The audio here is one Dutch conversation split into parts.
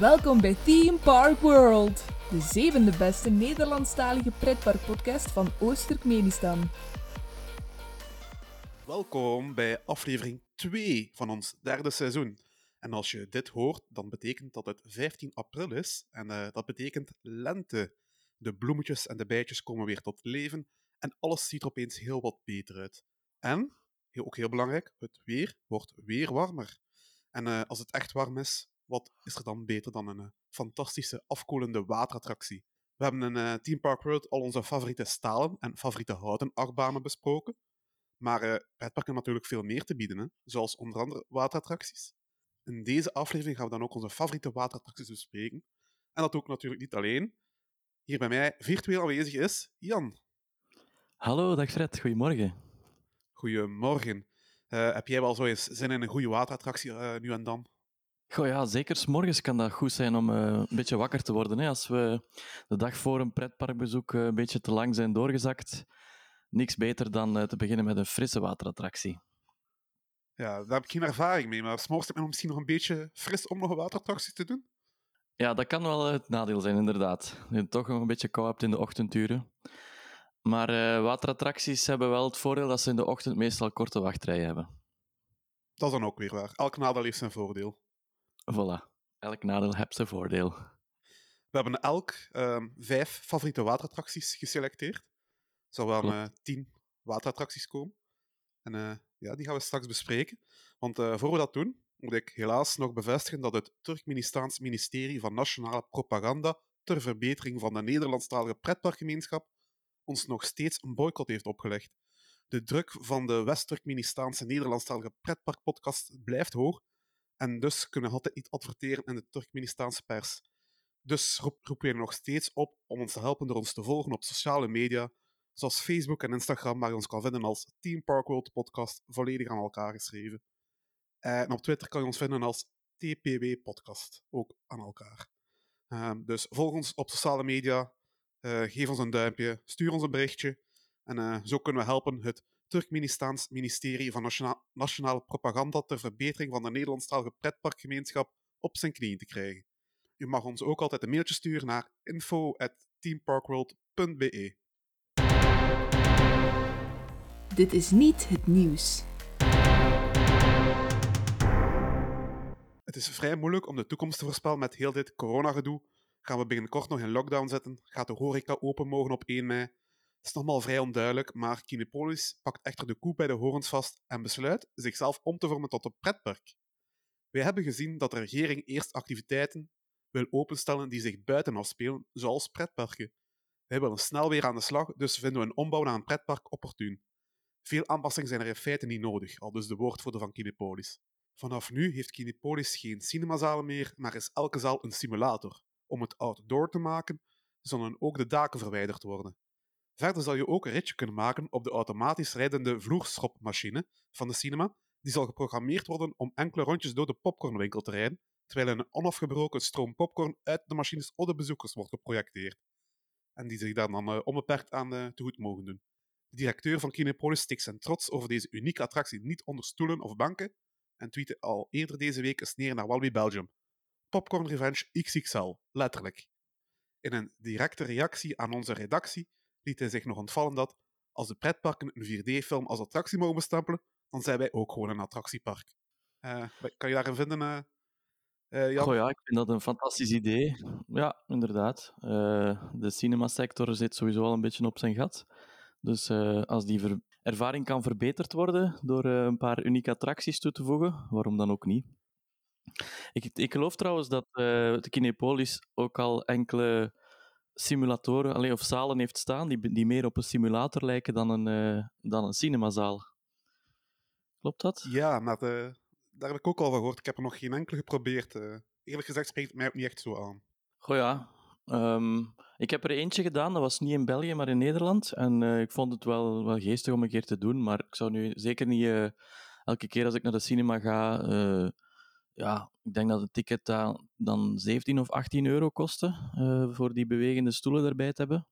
Welkom bij Theme Park World, de zevende beste Nederlandstalige pretparkpodcast van Oost-Turkmenistan. Welkom bij aflevering 2 van ons derde seizoen. En als je dit hoort, dan betekent dat het 15 april is. En eh, dat betekent lente. De bloemetjes en de bijtjes komen weer tot leven. En alles ziet er opeens heel wat beter uit. En, ook heel belangrijk, het weer wordt weer warmer. En eh, als het echt warm is, wat is er dan beter dan een eh, fantastische afkoelende waterattractie? We hebben in uh, Team Park World al onze favoriete stalen en favoriete houten achtbanen besproken. Maar uh, pretparken natuurlijk veel meer te bieden, hè? zoals onder andere waterattracties. In deze aflevering gaan we dan ook onze favoriete waterattracties bespreken. En dat ook natuurlijk niet alleen. Hier bij mij virtueel aanwezig is Jan. Hallo, dag Fred. Goedemorgen. Goedemorgen. Uh, heb jij wel zo eens zin in een goede waterattractie uh, nu en dan? Goh ja, zeker. S morgens kan dat goed zijn om uh, een beetje wakker te worden. Hè? Als we de dag voor een pretparkbezoek een beetje te lang zijn doorgezakt, niks beter dan te beginnen met een frisse waterattractie. Ja, daar heb ik geen ervaring mee, maar s'morgens is het misschien nog een beetje fris om nog een waterattractie te doen? Ja, dat kan wel het nadeel zijn, inderdaad. Je toch nog een beetje kou hebt in de ochtenduren. Maar waterattracties hebben wel het voordeel dat ze in de ochtend meestal korte wachtrijen hebben. Dat is dan ook weer waar. Elk nadeel heeft zijn voordeel. Voilà. Elk nadeel heeft zijn voordeel. We hebben elk uh, vijf favoriete waterattracties geselecteerd. Er zal wel uh, tien waterattracties komen. En uh, ja, die gaan we straks bespreken. Want uh, voor we dat doen, moet ik helaas nog bevestigen dat het Turkmenistaans ministerie van Nationale Propaganda ter verbetering van de Nederlandstalige pretparkgemeenschap ons nog steeds een boycott heeft opgelegd. De druk van de West-Turkmenistaanse Nederlandstalige pretparkpodcast blijft hoog en dus kunnen we altijd niet adverteren in de Turkmenistaanse pers. Dus roepen we nog steeds op om ons te helpen door ons te volgen op sociale media, zoals Facebook en Instagram, waar je ons kan vinden als Team Park World Podcast, volledig aan elkaar geschreven. En op Twitter kan je ons vinden als TPW Podcast, ook aan elkaar. Um, dus volg ons op sociale media, uh, geef ons een duimpje, stuur ons een berichtje. En uh, zo kunnen we helpen het Turkmenistaans ministerie van Nationaal, Nationale Propaganda ter verbetering van de Nederlandstalige pretparkgemeenschap op zijn knieën te krijgen. U mag ons ook altijd een mailtje sturen naar info.teamparkworld.be. Dit is niet het nieuws. Het is vrij moeilijk om de toekomst te voorspellen met heel dit coronagedoe. Gaan we binnenkort nog in lockdown zetten? Gaat de horeca open mogen op 1 mei? Het is nog maar vrij onduidelijk, maar Kinepolis pakt echter de koe bij de horens vast en besluit zichzelf om te vormen tot een pretpark. Wij hebben gezien dat de regering eerst activiteiten wil openstellen die zich buiten afspelen, zoals pretparken. Wij willen snel weer aan de slag, dus vinden we een ombouw naar een pretpark opportun. Veel aanpassingen zijn er in feite niet nodig, al dus de woordvoerder van Kinepolis. Vanaf nu heeft Kinepolis geen cinemazalen meer, maar is elke zaal een simulator. Om het outdoor te maken, zullen ook de daken verwijderd worden. Verder zal je ook een ritje kunnen maken op de automatisch rijdende vloerschopmachine van de cinema. Die zal geprogrammeerd worden om enkele rondjes door de popcornwinkel te rijden, terwijl een onafgebroken stroom popcorn uit de machines op de bezoekers wordt geprojecteerd. En die zich daar dan uh, onbeperkt aan uh, te goed mogen doen. De directeur van Kinepolis stikt zijn trots over deze unieke attractie niet onder stoelen of banken en tweette al eerder deze week een sneer naar Walby Belgium. Popcorn Revenge XXL, letterlijk. In een directe reactie aan onze redactie liet hij zich nog ontvallen dat als de pretparken een 4D-film als attractie mogen bestempelen, dan zijn wij ook gewoon een attractiepark. Uh, kan je daarin vinden, uh, Jan? Ja, ik vind dat een fantastisch idee. Ja, inderdaad. de cinemasector zit sowieso al een beetje op zijn gat. Dus als die ervaring kan verbeterd worden door een paar unieke attracties toe te voegen, waarom dan ook niet? Ik, ik geloof trouwens dat de Kinepolis ook al enkele simulatoren alleen, of zalen heeft staan die, die meer op een simulator lijken dan een, uh, dan een cinemazaal. Klopt dat? Ja, maar de, daar heb ik ook al van gehoord. Ik heb er nog geen enkele geprobeerd. Uh, eerlijk gezegd spreekt het mij ook niet echt zo aan. Goh ja. Um, ik heb er eentje gedaan, dat was niet in België, maar in Nederland. En uh, ik vond het wel, wel geestig om een keer te doen, maar ik zou nu zeker niet elke keer als ik naar de cinema ga ja, ik denk dat het ticket dan, dan 17 of 18 euro kostte uh, voor die bewegende stoelen erbij te hebben.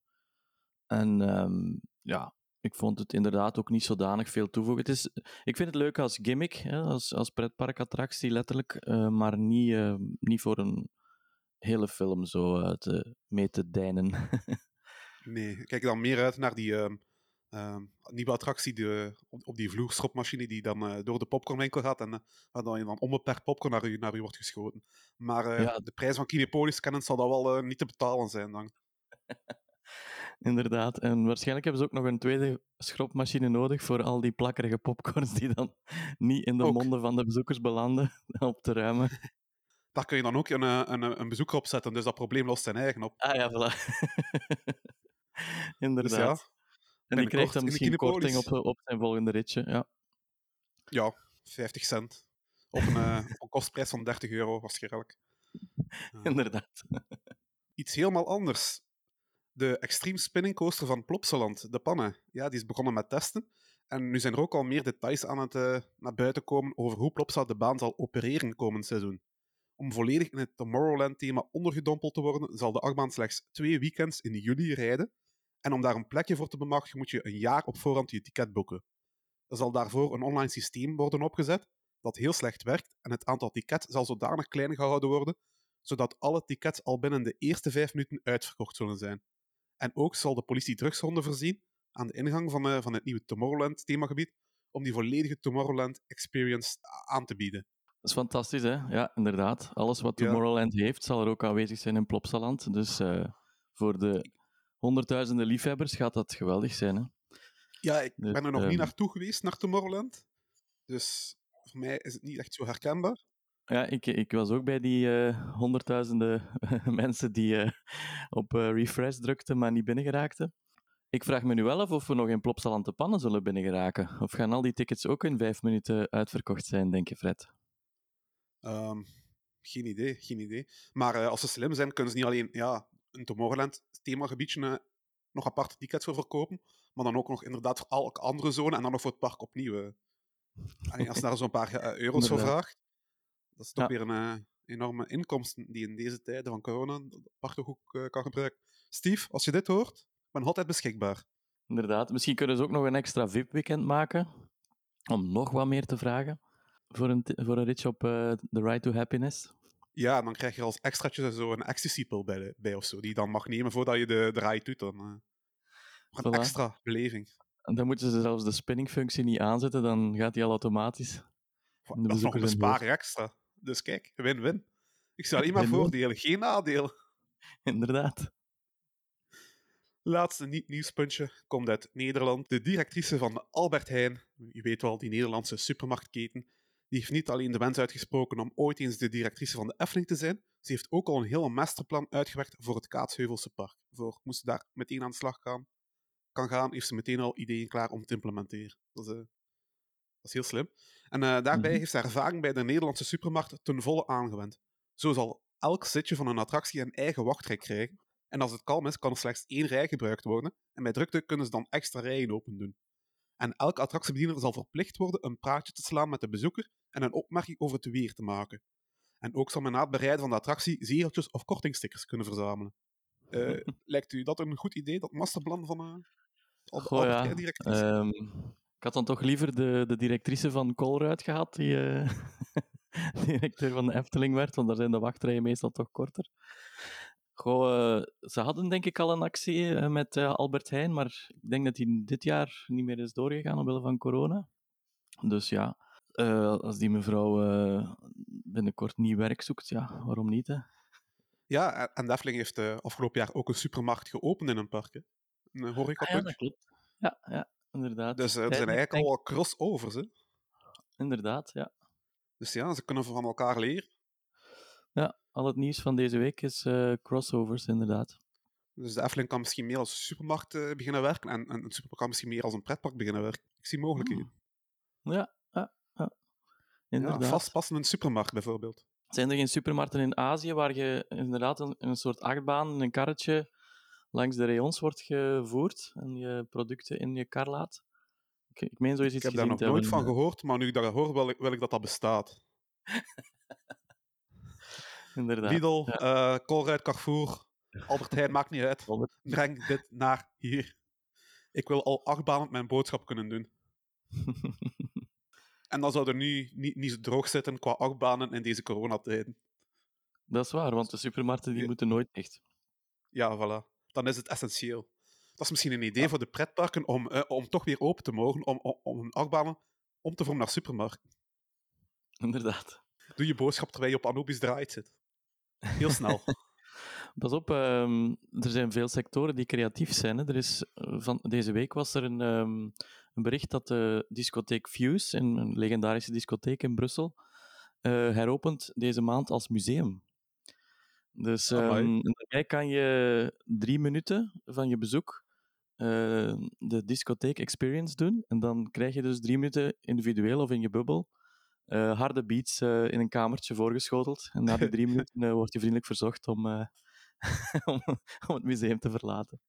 En um, ja, ik vond het inderdaad ook niet zodanig veel toevoegen. Het is, ik vind het leuk als gimmick, hè, als, als pretparkattractie letterlijk, uh, maar niet, uh, niet voor een hele film zo te, mee te deinen. nee, kijk dan meer uit naar die ehm, nieuwe attractie de, op, op, die vloerschopmachine die dan uh, door de popcornwinkel gaat en uh, waar dan, dan onbeperkt popcorn naar u, naar u wordt geschoten. Maar ja. de prijs van Kinepolis kennen zal dat wel niet te betalen zijn dan. Inderdaad. En waarschijnlijk hebben ze ook nog een tweede schropmachine nodig voor al die plakkerige popcorns die dan niet in de monden van de bezoekers belanden op te ruimen. Daar kun je dan ook een, een, een bezoeker op zetten, dus dat probleem lost zijn eigen op. Ah ja, voilà. Inderdaad. Dus ja, en die krijgt dan misschien korting op, op zijn volgende ritje. Ja, ja 50 cent. Op een, uh, op een kostprijs van 30 euro waarschijnlijk. Inderdaad. Iets helemaal anders de Extreme Spinning Coaster van Plopsaland, de pannen. Ja, die is begonnen met testen. En nu zijn er ook al meer details aan het uh, naar buiten komen over hoe Plopsa de baan zal opereren komend seizoen. Om volledig in het Tomorrowland-thema ondergedompeld te worden, zal de achtbaan slechts twee weekends in juli rijden. En om daar een plekje voor te bemachtigen, moet je een jaar op voorhand je ticket boeken. Er zal daarvoor een online systeem worden opgezet dat heel slecht werkt en het aantal tickets zal zodanig klein gehouden worden, zodat alle tickets al binnen de eerste vijf minuten uitverkocht zullen zijn. En ook zal de politie drugshonden voorzien aan de ingang van, uh, van het nieuwe Tomorrowland-themagebied, om die volledige Tomorrowland experience aan te bieden. Dat is fantastisch, hè? Ja, inderdaad. Alles wat Tomorrowland heeft, zal er ook aanwezig zijn in Plopsaland. Dus uh, voor de honderdduizenden liefhebbers gaat dat geweldig zijn, hè? Ja, ik dus, ben er nog niet ehm, naartoe geweest, naar Tomorrowland. Dus voor mij is het niet echt zo herkenbaar. Ja, ik, ik was ook bij die uh, honderdduizenden mensen die uh, op uh, refresh drukten, maar niet binnengeraakten. Ik vraag me nu wel af of we nog in Plopsaland pannen zullen binnengeraken. Of gaan al die tickets ook in vijf minuten uitverkocht zijn, denk je, Fred? Um, geen idee, geen idee. Maar als ze slim zijn, kunnen ze niet alleen ja, een Tomorrowland themagebiedje nog aparte tickets voor verkopen, maar dan ook nog inderdaad voor elke andere zone en dan nog voor het park opnieuw. als je daar zo'n paar euro's voor vraagt, dat is toch weer een enorme inkomsten die in deze tijden van corona prachtig ook uh, kan gebruiken. Steve, als je dit hoort, ik ben altijd beschikbaar. Inderdaad. Misschien kunnen ze ook nog een extra VIP-weekend maken, om nog wat meer te vragen voor een, voor een ritje op uh, The Ride to Happiness. Ja, dan krijg je als extraatje zo een ecstasy-pil bij, bij of zo, die je dan mag nemen voordat je de, de ride doet. Dan, uh, een voilà. extra beleving. En dan moeten ze zelfs de spinning-functie niet aanzetten, dan gaat die al automatisch. Dat is nog een besparing extra. Dus kijk, win-win. Ik zie alleen maar voordelen, geen nadeel. Inderdaad. Laatste niet-nieuwspuntje komt uit Nederland. De directrice van Albert Heijn, je weet wel, die Nederlandse supermarktketen, die heeft niet alleen de wens uitgesproken om ooit eens de directrice van de Efteling te zijn, ze heeft ook al een heel masterplan uitgewerkt voor het Kaatsheuvelse park. Voor moest ze daar meteen aan de slag gaan, kan gaan, heeft ze meteen al ideeën klaar om te implementeren. Dat is, uh, dat is heel slim. En uh, daarbij mhm. heeft ze ervaring bij de Nederlandse supermarkt ten volle aangewend. Zo zal elk zitje van een attractie een eigen wachtrij krijgen. En als het kalm is, kan er slechts één rij gebruikt worden. En bij drukte kunnen ze dan extra rijen open doen. En elke attractiebediener zal verplicht worden een praatje te slaan met de bezoeker en een opmerking over het weer te maken. En ook zal men na het bereiden van de attractie zegeltjes of kortingstickers kunnen verzamelen. Uh, lijkt u dat een goed idee, dat masterplan van uh, Goh, ja. Um, ik had dan toch liever de, de directrice van Colruyt gehad, die uh, directeur van de Efteling werd, want daar zijn de wachtrijen meestal toch korter. Goh, uh, ze hadden denk ik al een actie uh, met Albert Heijn, maar ik denk dat die dit jaar niet meer is doorgegaan omwille van corona. Dus ja, als die mevrouw binnenkort nieuw werk zoekt, ja, waarom niet? Hè? Ja, en de Efteling heeft afgelopen jaar ook een supermarkt geopend in een park. Een horeca ah, ja, dat klopt. Ja, ja inderdaad. Dus er zijn eigenlijk al crossovers, hè? Inderdaad, ja. Dus ja, ze kunnen van elkaar leren. Ja, al het nieuws van deze week is uh, crossovers, inderdaad. Dus de Efteling kan misschien meer als supermarkt uh, beginnen werken en, en een supermarkt kan misschien meer als een pretpark beginnen werken. Ik zie mogelijkheden. Hmm. Ja, ja, ja. Inderdaad. Ja, vastpassende supermarkt bijvoorbeeld. Zijn er geen supermarkten in Azië waar je inderdaad een, een soort achtbaan, een karretje langs de rayons wordt gevoerd en je producten in je kar laat. Ik, ik meen zoiets Ik heb daar nog nooit van gehoord, maar nu ik dat hoor, wil ik, wil ik dat dat bestaat. Inderdaad. Lidl, ja. uh, Colruyt, Carrefour, Albert Heijn, maakt niet uit. Breng dit naar hier. Ik wil al acht banen mijn boodschap kunnen doen. en dan zou er nu niet, niet zo droog zitten qua achtbanen in deze coronatijden. Dat is waar, want de supermarkten die Ja. moeten nooit dicht. Ja, voilà. Dan is het essentieel. Dat is misschien een idee voor de pretparken om, eh, om toch weer open te mogen, om, om, om hun achtbanen om te vormen naar supermarkten. Inderdaad. Doe je boodschap terwijl je op Anubis draait zit. Heel snel. Pas op, ehm, er zijn veel sectoren die creatief zijn. Hè. Er is, eh, van, deze week was er een, ehm, een bericht dat de discotheek Fuse, een, een legendarische discotheek in Brussel, eh, heropent deze maand als museum. Dus ehm, daarbij kan je drie minuten van je bezoek eh, de discotheek experience doen. En dan krijg je dus drie minuten individueel of in je bubbel eh, harde beats eh, in een kamertje voorgeschoteld. En na die drie minuten eh, wordt je vriendelijk verzocht om, om, om het museum te verlaten.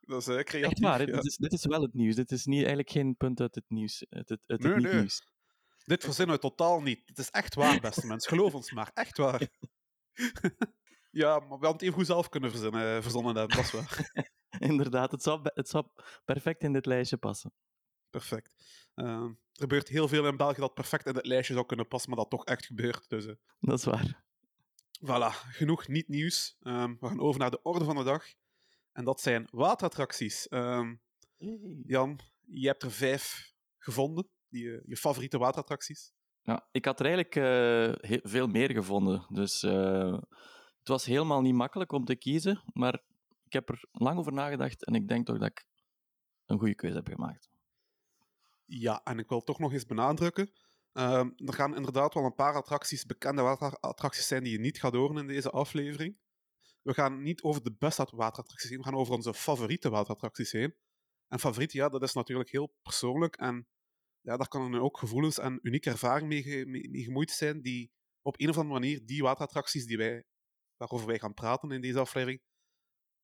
Dat is creatief. Echt waar, ja. dit, is, dit is wel het nieuws. Dit is niet, eigenlijk geen punt uit het nieuws. Uit het, uit het Nee, nee. niet-nieuws. Dit verzinnen we totaal niet. Het is echt waar, beste mensen. Geloof ons maar. Echt waar. ja, maar we hadden het even goed zelf kunnen verzinnen, verzonnen hebben. Dat is waar. Inderdaad, het zou, het zou perfect in dit lijstje passen. Perfect. Eh, er gebeurt heel veel in België dat perfect in het lijstje zou kunnen passen, maar dat toch echt gebeurt. Dus eh, Dat is waar. voilà, genoeg niet-nieuws. Ehm, we gaan over naar de orde van de dag. En dat zijn waterattracties. Ehm, Jan, je hebt er vijf gevonden. Die, eh, je favoriete waterattracties. Ja, ik had er eigenlijk eh, veel meer gevonden. Dus het was helemaal niet makkelijk om te kiezen. Maar ik heb er lang over nagedacht en ik denk toch dat ik een goede keuze heb gemaakt. Ja, en ik wil toch nog eens benadrukken. ehm, er gaan inderdaad wel een paar attracties, bekende waterattracties zijn die je niet gaat horen in deze aflevering. We gaan niet over de beste waterattracties heen, we gaan over onze favoriete waterattracties heen. En favoriet, ja, dat is natuurlijk heel persoonlijk. En ja, daar kan er ook gevoelens en unieke ervaring mee, ge- mee, mee gemoeid zijn, die op een of andere manier die waterattracties die wij, waarover wij gaan praten in deze aflevering,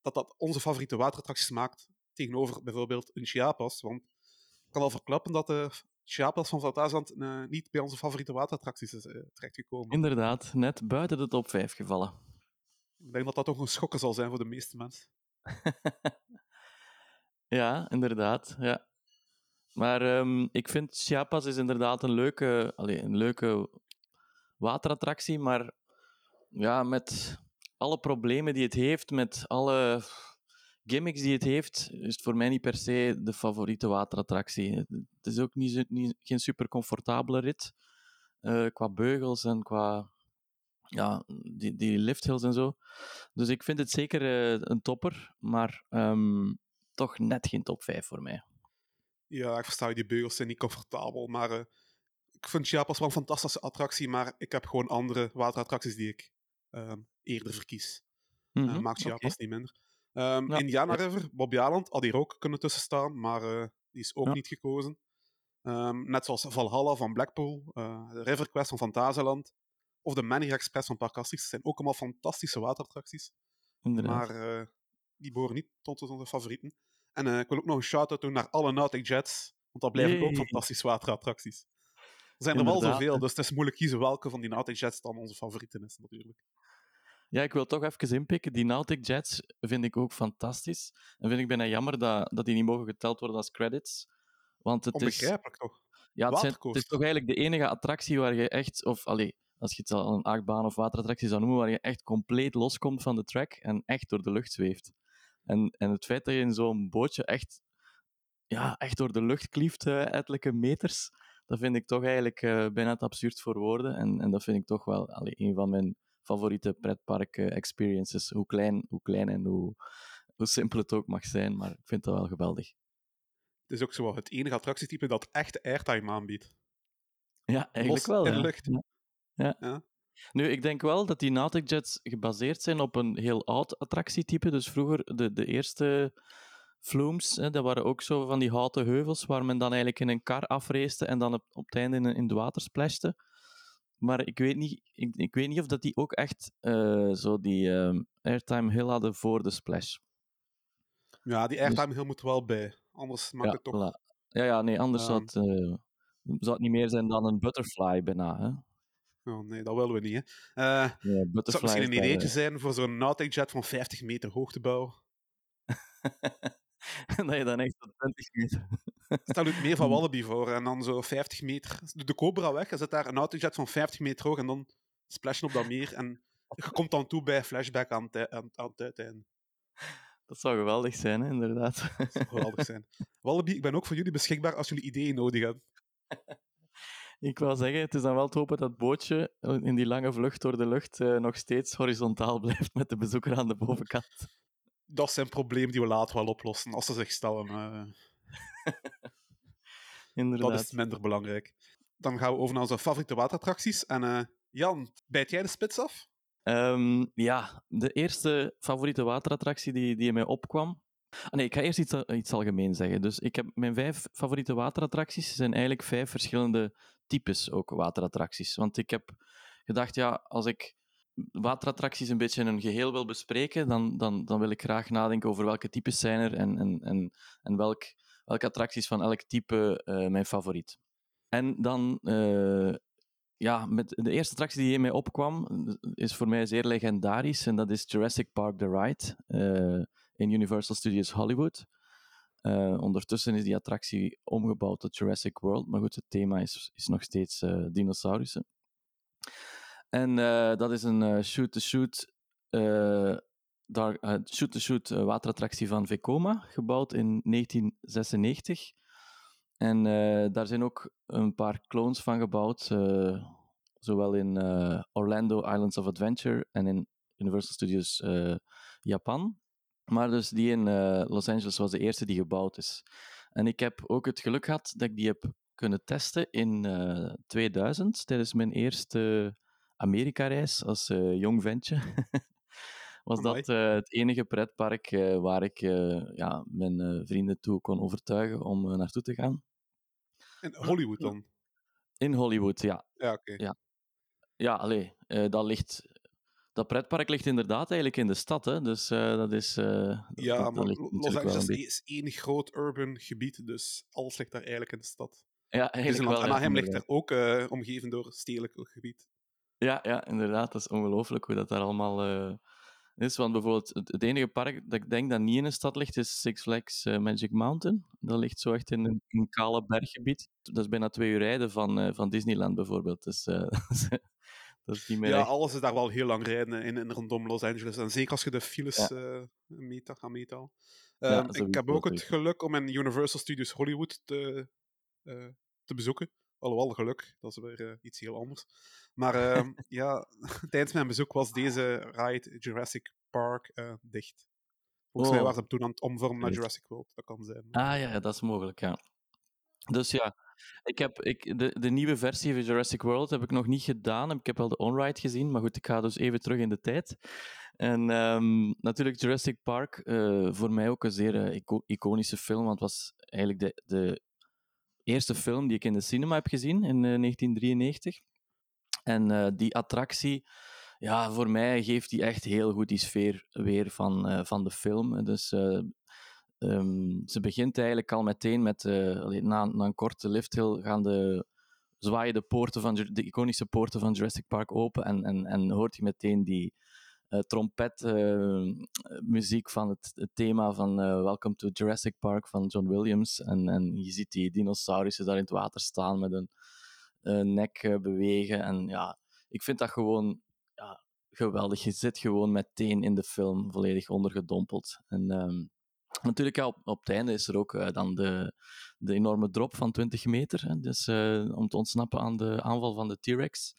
dat dat onze favoriete waterattracties maakt tegenover bijvoorbeeld een Chiapas. Want kan al verklappen dat de Chiapas van Fantasieland eh, niet bij onze favoriete waterattracties is eh, terechtgekomen. Inderdaad, net buiten de top 5 gevallen. Ik denk dat dat toch een schokker zal zijn voor de meeste mensen. Ja, inderdaad. Ja. Maar ehm, ik vind Chiapas is inderdaad een leuke, allee, een leuke waterattractie, maar ja, met alle problemen die het heeft, met alle gimmicks die het heeft, is het voor mij niet per se de favoriete waterattractie. Het is ook niet, niet, geen super comfortabele rit eh, qua beugels en qua ja, die, die lifthills en zo. Dus ik vind het zeker eh, een topper, maar ehm, toch net geen top 5 voor mij. Ja, ik versta je, die beugels zijn niet comfortabel, maar eh, ik vind Chiapas wel een fantastische attractie, maar ik heb gewoon andere waterattracties die ik ehm, eerder verkies. Mhm, maakt Chiapas niet minder. Ehm, Ja, Indiana. River, Bobby Aland, had hier ook kunnen tussen staan, maar eh, die is ook Ja. niet gekozen. Ehm, net zoals Valhalla van Blackpool, de River Quest van Fantasieland, of de Manic Express van Park Asterix. Dat zijn ook allemaal fantastische waterattracties. Inderdaad. Maar eh, die behoren niet tot onze favorieten. En ik wil ook nog een shout-out doen naar alle Nautic Jets, want dat blijven ook fantastische waterattracties. Er zijn er wel zoveel, dus het is moeilijk kiezen welke van die Nautic Jets dan onze favorieten is, natuurlijk. Ja, ik wil toch even inpikken. Die Nautic Jets vind ik ook fantastisch. En vind ik bijna jammer dat, dat die niet mogen geteld worden als credits. Want het is, Onbegrijpelijk toch? ja, het, zijn- het is toch eigenlijk de enige attractie waar je echt, of allee, als je het al een achtbaan of waterattractie zou noemen, waar je echt compleet loskomt van de track en echt door de lucht zweeft. En, en het feit dat je in zo'n bootje echt, ja, echt door de lucht klieft, eh ettelijke meters, dat vind ik toch eigenlijk eh, bijna te absurd voor woorden. En, en dat vind ik toch wel allee, een van mijn favoriete pretpark eh, experiences. Hoe klein, hoe klein en hoe, hoe simpel het ook mag zijn, maar ik vind dat wel geweldig. Het is ook zo het enige attractietype dat echte airtime aanbiedt. Ja, eigenlijk Los wel. in ja. lucht. Ja. Ja. Ja. Nu, ik denk wel dat die Nautic Jets gebaseerd zijn op een heel oud attractietype. Dus vroeger, de, de eerste flumes, hè, dat waren ook zo van die houten heuvels waar men dan eigenlijk in een kar afreeste en dan op, op het einde in, in het water splashte. Maar ik weet niet, ik, ik weet niet of dat die ook echt eh, zo die ehm, airtime hill hadden voor de splash. Ja, die airtime hill moet wel bij. Anders maakt Dus- Ja, het toch... voilà. ja, ja, nee, anders zou, het, eh, zou het niet meer zijn dan een butterfly bijna. Hè? Oh, nee, dat willen we niet. Hè. Eh, Ja, het zou misschien is een ideetje zijn voor zo'n Nautic Jet van 50 meter hoogte bouwen. En dat je dan echt tot 20 meter. Stel je meer van Wallaby voor en dan zo 50 meter. Doe de Cobra weg, er zit daar een Nautic Jet van 50 meter hoog en dan splashen op dat meer. En Je komt dan toe bij flashback aan, het- aan, aan het uiteinde. Dat zou geweldig zijn, hè, inderdaad. Dat zou geweldig zijn. Wallaby, ik ben ook voor jullie beschikbaar als jullie ideeën nodig hebben. Ik wou zeggen, het is dan wel te hopen dat het bootje in die lange vlucht door de lucht eh, nog steeds horizontaal blijft met de bezoeker aan de bovenkant. Dat zijn problemen die we later wel oplossen als ze zich stellen. eh. Inderdaad. dat is minder belangrijk. Dan gaan we over naar onze favoriete waterattracties. En eh, Jan, bijt jij de spits af? Ehm, ja, de eerste favoriete waterattractie die, die in mij opkwam. Ah, nee, ik ga eerst iets, iets algemeen zeggen. Dus ik heb mijn vijf favoriete waterattracties zijn eigenlijk vijf verschillende types ook waterattracties. Want ik heb gedacht, ja, als ik waterattracties een beetje in een geheel wil bespreken, dan, dan, dan wil ik graag nadenken over welke types zijn er en, en, en, en welk, welke attracties van elk type eh, mijn favoriet. En dan eh, ja, met de eerste attractie die in mij opkwam, is voor mij zeer legendarisch. En dat is Jurassic Park The Ride eh, in Universal Studios Hollywood. Ondertussen is die attractie omgebouwd tot Jurassic World. Maar goed, het thema is, is nog steeds dinosaurussen. En eh, dat is een eh, shoot-to-shoot eh, shoot-to-shoot waterattractie van Vekoma, gebouwd in 1996. En daar zijn ook een paar clones van gebouwd, zowel in Orlando Islands of Adventure en in Universal Studios Japan. Maar dus die in Los Angeles was de eerste die gebouwd is. En ik heb ook het geluk gehad dat ik die heb kunnen testen in eh, 2000, tijdens mijn eerste Amerika-reis als eh, jong ventje. was Amai. dat eh, het enige pretpark eh, waar ik ja, mijn vrienden toe kon overtuigen om naartoe te gaan. In Hollywood dan? In Hollywood, ja. Ja, oké. Ja. Ja, allee, dat ligt... Dat pretpark ligt inderdaad eigenlijk in de stad, hè. Dus dat is... Ja, dat- maar Los Angeles is één groot urban gebied, dus alles ligt daar eigenlijk in de stad. Ja, eigenlijk wel. Ja, Anaheim ligt daar ook omgeven door stedelijk gebied. Ja, ja, inderdaad. Dat is ongelooflijk hoe dat daar allemaal eh, is. Want bijvoorbeeld, het, het enige park dat ik denk dat niet in een stad ligt, is Six Flags eh, Magic Mountain. Dat ligt zo echt in een, kale berggebied. Dat is bijna twee uur rijden van, eh, van Disneyland bijvoorbeeld. Dus dat is niet meer Ja, echt- alles is daar wel heel lang rijden in en rondom Los Angeles. En zeker als je de files Ja. meta, gaat meetalen. Ja, Ehm, ik heb ook het geluk om in Universal Studios Hollywood te, te bezoeken. Alhoewel, geluk, dat is weer eh, iets heel anders. Maar ehm, ja, tijdens mijn bezoek was deze ride Jurassic Park eh, dicht. Volgens mij Oh. waren ze toen aan het omvormen naar. Jurassic World. Dat kan zijn. Ah ja, dat is mogelijk, ja. Dus ja, ik heb ik, de, de nieuwe versie van Jurassic World heb ik nog niet gedaan. Ik heb wel de on-ride gezien, maar goed, ik ga dus even terug in de tijd. En ehm, natuurlijk Jurassic Park, eh, voor mij ook een zeer ico- iconische film, want het was eigenlijk de, de eerste film die ik in de cinema heb gezien in eh, 1993. En eh, die attractie, ja, voor mij geeft die echt heel goed die sfeer weer van, eh, van de film. Dus eh, ehm, ze begint eigenlijk al meteen met, eh, na, na een korte lifthill gaan de, zwaaien de, poorten van, de iconische poorten van Jurassic Park open en, en, en hoort je meteen die eh trompetmuziek van het, het thema van eh, Welcome to Jurassic Park van John Williams. En, en je ziet die dinosaurussen daar in het water staan met eh, nek eh, bewegen. En ja, ik vind dat gewoon ja, geweldig. Je zit gewoon meteen in de film volledig ondergedompeld. En ehm, natuurlijk, op, het einde is er ook eh, dan de, de enorme drop van 20 meter. Hè, dus eh, om te ontsnappen aan de aanval van de T-Rex.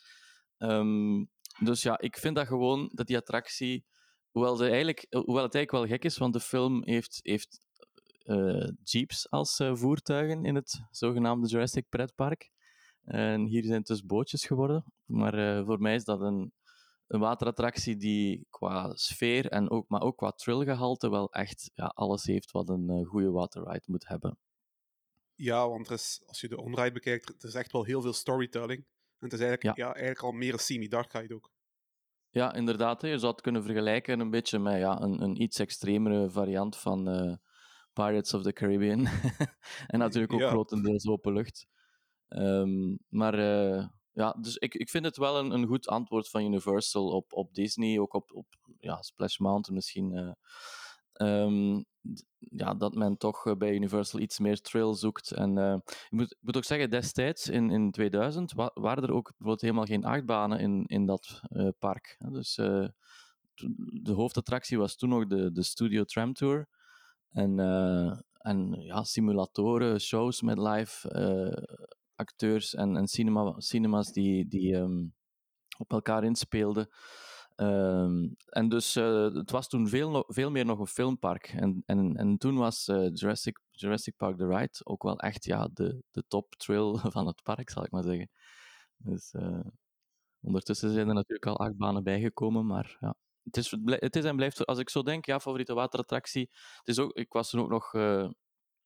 Ehm, dus ja, ik vind dat gewoon dat die attractie. Hoewel, eigenlijk, hoewel het eigenlijk wel gek is, want de film heeft, heeft eh, jeeps als eh, voertuigen in het zogenaamde Jurassic pretpark. En hier zijn het dus bootjes geworden. Maar eh, voor mij is dat een, een waterattractie die qua sfeer, en ook, maar ook qua thrillgehalte, wel echt ja, alles heeft wat een eh, goede waterride moet hebben. Ja, want er is, als je de onride bekijkt, er is echt wel heel veel storytelling. En het is eigenlijk, ja. eigenlijk al meer een semi-dark ride ook. Ja, inderdaad. hè. Je zou het kunnen vergelijken een beetje met ja, een, een iets extremere variant van eh, Pirates of the Caribbean. en natuurlijk ook Ja. grotendeels open lucht. Ehm, maar eh, ja, dus ik, ik vind het wel een, een goed antwoord van Universal op, op Disney, ook op, op ja, Splash Mountain misschien. Ehm, ja, dat men toch eh, bij Universal iets meer thrill zoekt. En uh, ik, moet, moet ook zeggen, destijds in, in 2000 wa waren er ook bijvoorbeeld helemaal geen achtbanen in, in dat uh, park. Dus de hoofdattractie was toen nog de, de Studio Tram Tour. En, en ja, simulatoren, shows met live acteurs en, en cinema, cinemas die, die um, op elkaar inspeelden. Um, en dus uh, het was toen veel, veel meer nog een filmpark. En, en, en toen was uh, Jurassic, Jurassic Park The Ride ook wel echt ja, de, de top thrill van het park, zal ik maar zeggen. Dus uh, ondertussen zijn er natuurlijk al acht banen bijgekomen, maar ja. Het is, het is en blijft, als ik zo denk, ja, favoriete waterattractie. Het is ook, ik was toen ook nog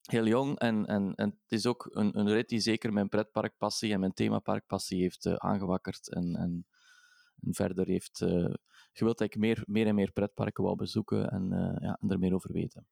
heel jong en, en, en het is ook een, een rit die zeker mijn pretparkpassie en mijn themaparkpassie heeft aangewakkerd. En, en en verder heeft uh, gewild dat ik meer, meer en meer pretparken wou bezoeken en, uh, ja, en er meer over weten.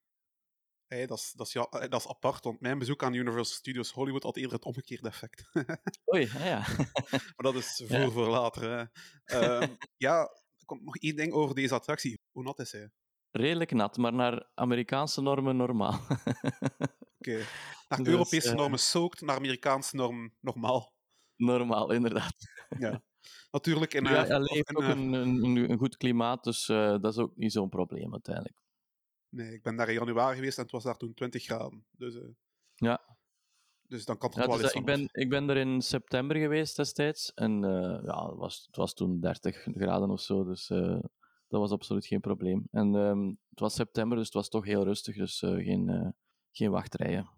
Hey, dat, is, dat, is, ja, eh, dat is apart, want mijn bezoek aan Universal Studios Hollywood had eerder het omgekeerde effect. Oei, ja, ja. maar dat is voor, ja. voor later. Uh, ja, er komt nog één ding over deze attractie. Hoe nat is hij? Redelijk nat, maar naar Amerikaanse normen normaal. Oké. Okay. Naar dus, Europese normen soakt, naar Amerikaanse normen normaal. Normaal, inderdaad. Ja natuurlijk. In, ja, hij leeft ook een, een, een, goed klimaat, dus uh, dat is ook niet zo'n probleem uiteindelijk. Nee, ik ben daar in januari geweest en het was daar toen 20 graden. Dus, uh, ja. Dus dan kan het ja, wel dus, eens ik ben, ik ben er in september geweest destijds en uh, ja, het, was, het was toen 30 graden of zo, dus dat was absoluut geen probleem. En um, het was september, dus het was toch heel rustig, dus geen, geen wachtrijen.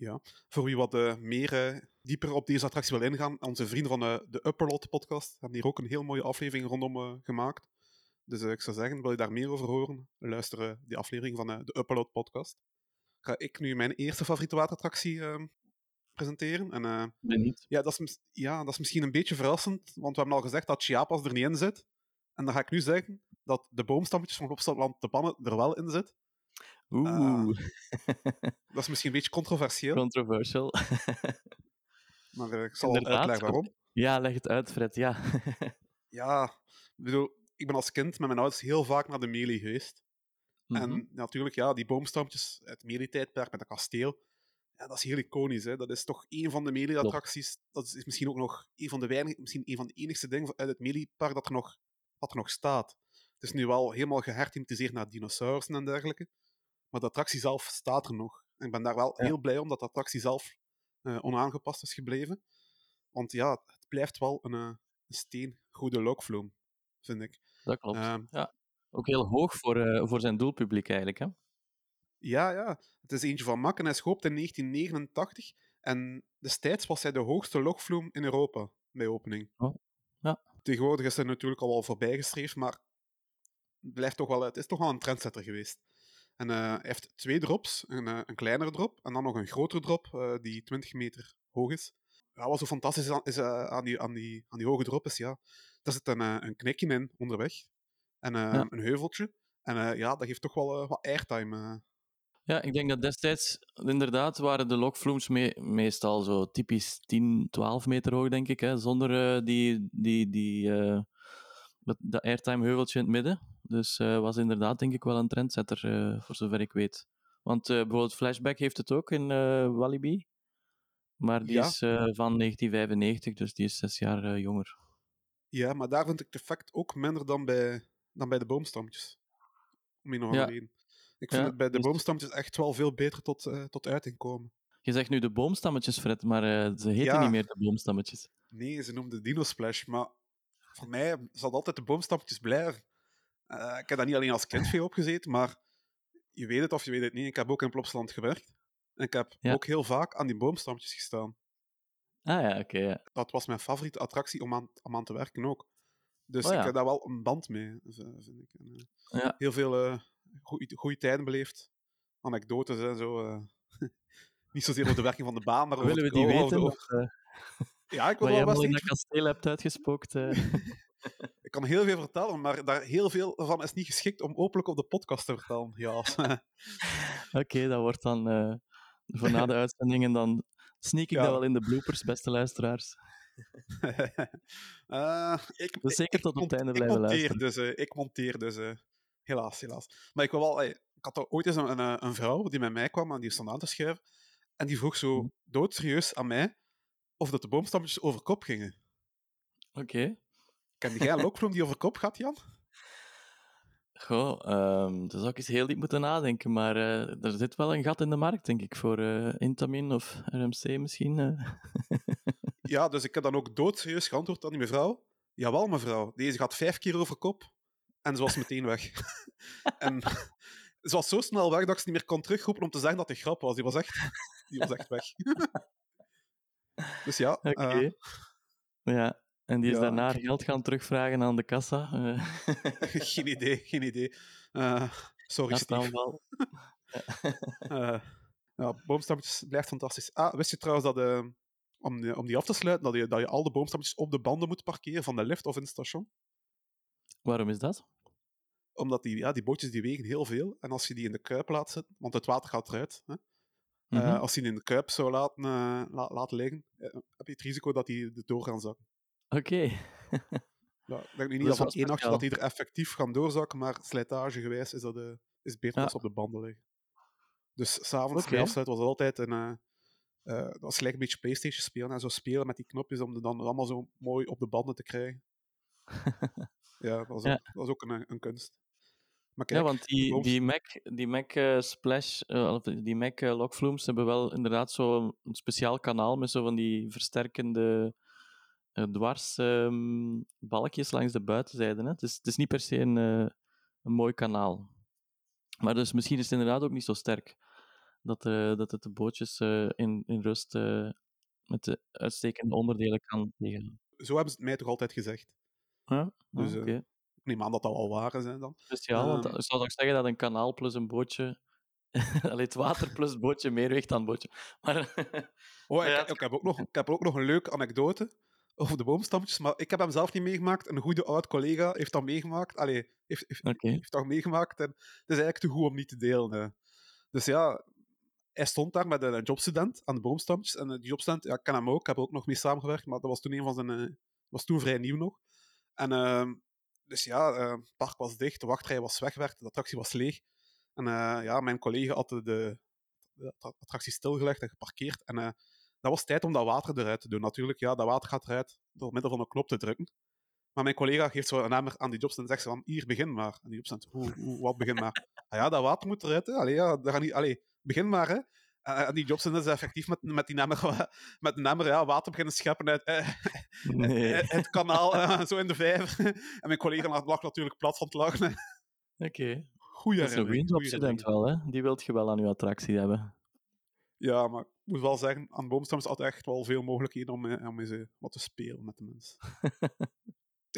Ja, voor wie wat uh, meer uh, dieper op deze attractie wil ingaan, onze vrienden van uh, de Upperlot podcast hebben hier ook een heel mooie aflevering rondom gemaakt. Dus ik zou zeggen, wil je daar meer over horen, luister die aflevering van de Upperlot podcast. Ga ik nu mijn eerste favoriete waterattractie ehm, presenteren. En, niet. Ja, dat is, ja, dat is misschien een beetje verrassend, want we hebben al gezegd dat Chiapas er niet in zit. En dan ga ik nu zeggen dat de boomstammetjes van Opstadland de Pannen er wel in zit. Oeh. Uh, dat is misschien een beetje controversieel. Controversial. maar uh, ik zal Inderdaad. uitleggen waarom. Ja, leg het uit, Fred, ja. ja, ik bedoel, ik ben als kind met mijn ouders heel vaak naar de Meli geweest. Mm -hmm. En natuurlijk, ja, die boomstampjes, het Meli-tijdperk met dat kasteel, ja, dat is heel iconisch. Hè. Dat is toch een van de Meli-attracties. Dat is misschien ook nog een van de weinige, misschien een van de enigste dingen uit het Meli-park dat, er nog, dat er nog staat. Het is nu wel helemaal geherthematiseerd naar dinosaurussen en dergelijke. Maar de attractie zelf staat er nog. En ik ben daar wel ja. heel blij om dat de attractie zelf uh, onaangepast is gebleven. Want ja, het blijft wel een, uh, een steen goede lokvloem, vind ik. Dat klopt. Uh, ja. Ook heel hoog voor, uh, voor zijn doelpubliek eigenlijk, hè? Ja, ja. Het is eentje van Mak en hij is gehoopt in 1989. En destijds was hij de hoogste lokvloem in Europa bij opening. Oh. Ja. Tegenwoordig is hij natuurlijk al wel voorbijgestreefd, maar blijft toch wel, het is toch wel een trendsetter geweest. En uh, hij heeft twee drops. Een, uh, een kleinere drop en dan nog een grotere drop uh, die 20 meter hoog is. Ja, wat zo fantastisch is, aan, is aan, die, aan, die, aan die hoge drop is, ja, daar zit een, een knikje in onderweg. En ja. een heuveltje. En ja, dat geeft toch wel wat airtime. Ja, ik denk dat destijds inderdaad waren de lokvloems me meestal zo typisch 10, 12 meter hoog, denk ik. Hè, zonder die, die, die, dat, dat airtime heuveltje in het midden. Dus uh, was inderdaad denk ik wel een trendsetter, uh, voor zover ik weet. Want uh, bijvoorbeeld Flashback heeft het ook in Walibi. Maar die ja. is van 1995, dus die is zes jaar jonger. Ja, maar daar vind ik het effect ook minder dan bij, dan bij de boomstammetjes. Om een of andere reden. Ik vind ja, het bij de dus... boomstammetjes echt wel veel beter tot, tot uiting komen. Je zegt nu de boomstammetjes, Fred, maar ze heten ja. niet meer de boomstammetjes. Nee, ze noemden Dino Splash, maar voor mij zal altijd de boomstammetjes blijven. Uh, ik heb daar niet alleen als kind veel opgezeten, maar je weet het of je weet het niet. Ik heb ook in Plopsland gewerkt. En ik heb ja. ook heel vaak aan die boomstammetjes gestaan. Ah ja, oké. Okay, ja. Dat was mijn favoriete attractie om aan, om aan te werken ook. Dus oh, ja. ik heb daar wel een band mee, vind ik. En, uh, ja. Heel veel uh, goede tijden beleefd. Anekdotes en zo. niet zozeer over de werking van de baan, maar over Willen we die weten? Of, ja, ik wil wel in dat kasteel hebt uitgespookt. Ik kan heel veel vertellen, maar daar heel veel van is niet geschikt om openlijk op de podcast te vertellen. Ja. Oké, okay, dat wordt dan uh, voor na de uitzendingen, dan sneak ik ja. dat wel in de bloopers, beste luisteraars. uh, ik, dus zeker tot op het einde blijven luisteren. Dus, uh, ik monteer dus, helaas, helaas. Maar ik wil wel, ik had er ooit eens een, een, een vrouw die met mij kwam en die stond aan te schuiven. En die vroeg zo Mhm. doodserieus aan mij of dat de boomstammetjes over kop gingen. Oké. Ken jij lokvloem die over kop gaat, Jan? Goh, ehm daar zou ik eens heel diep moeten nadenken, maar eh, er zit wel een gat in de markt, denk ik, voor eh, Intamin of RMC misschien. eh. Ja, dus ik heb dan ook doodserieus geantwoord aan die mevrouw. Jawel, mevrouw. Deze gaat vijf keer over kop. En ze was meteen weg. en ze was zo snel weg dat ik ze niet meer kon terugroepen om te zeggen dat het een grap was. Die was echt, die was echt weg. dus ja, Oké. Ja, en die is ja, daarna geld gaan terugvragen aan de kassa. geen idee, geen idee. Eh, sorry, Steve. wel. Eh, ja, boomstammetjes blijft fantastisch. Ah, wist je trouwens dat, eh, om, die- om die af te sluiten, dat je, dat je al de boomstammetjes op de banden moet parkeren van de lift of in het station? Waarom is dat? Omdat die, ja, die bootjes die wegen heel veel. En als je die in de kuip laat zitten, want het water gaat eruit. Hè? Mhm. als je die in de kuip zou laten, la- laten liggen, heb je het risico dat die door gaan zakken. Oké. Ja, ik denk nu Dat niet is dat van één speciaal. dat die er effectief gaan doorzakken, maar slijtagegewijs is dat eh, is beter Ja. als ze op de banden liggen. Dus s'avonds Oké. bij afsluit was het altijd een... eh, eh, dat was gelijk een beetje Playstation spelen en zo spelen met die knopjes om het dan allemaal zo mooi op de banden te krijgen. Ja, dat was Ja. ook, dat was ook een, een kunst. Maar Ja, want die, die Mac, die Mac Splash, of die Mac uh, Lockflooms hebben wel inderdaad zo'n een speciaal kanaal met zo van die versterkende dwars ehm, balkjes langs de buitenzijde. Hè. Het, is, het is niet per se een, eh, een mooi kanaal. Maar dus misschien is het inderdaad ook niet zo sterk dat, eh, dat het de bootjes eh, in, in rust eh, met de uitstekende onderdelen kan tegen. zo hebben ze het mij toch altijd gezegd. Ja, Dus, Ah, eh, oké. Neem aan dat dat al waren zijn dan. Speciaal, want Ehm. ik zou toch zeggen dat een kanaal plus een bootje. Allee, het water plus bootje meer weegt dan bootje. Maar, Oh, ik, Ja, ik, heb ook nog, ik heb ook nog een leuke anekdote over de boomstammetjes, maar ik heb hem zelf niet meegemaakt. Een goede oud collega heeft dat meegemaakt. Allee, heeft, heeft, heeft dat meegemaakt en het is eigenlijk te goed om niet te delen. hè. Dus ja, hij stond daar met een jobstudent aan de boomstammetjes. En die jobstudent, ja, ik ken hem ook, ik heb er ook nog mee samengewerkt, maar dat was toen een van zijn... eh, was toen vrij nieuw nog. En ehm, dus ja, eh, het park was dicht, de wachtrij was weggewerkt, de attractie was leeg. En eh, ja, mijn collega had de, de, attractie stilgelegd en geparkeerd. En eh, dat was tijd om dat water eruit te doen. Natuurlijk, ja, dat water gaat eruit door middel van een knop te drukken. Maar mijn collega geeft zo een emmer aan die jobs en zegt ze van, hier, begin maar. En die jobs zegt, hoe, hoe, wat begin maar? Ah ja, dat water moet eruit, hè. Allee, ja, dat gaat niet, allee, begin maar, hè. En en die jobs is effectief met, met die emmer, met een emmer ja, water beginnen scheppen uit eh, Nee. eh, het kanaal, eh, zo in de vijver. En mijn collega lag natuurlijk plat van het lachen. Oké. Goeie Dat is een goeie student wel, hè? Die wilt je wel aan je attractie hebben. Ja, maar moet wel zeggen, aan Boomstam is altijd echt wel veel mogelijkheden om, eh, om eens eh, wat te spelen met de mensen.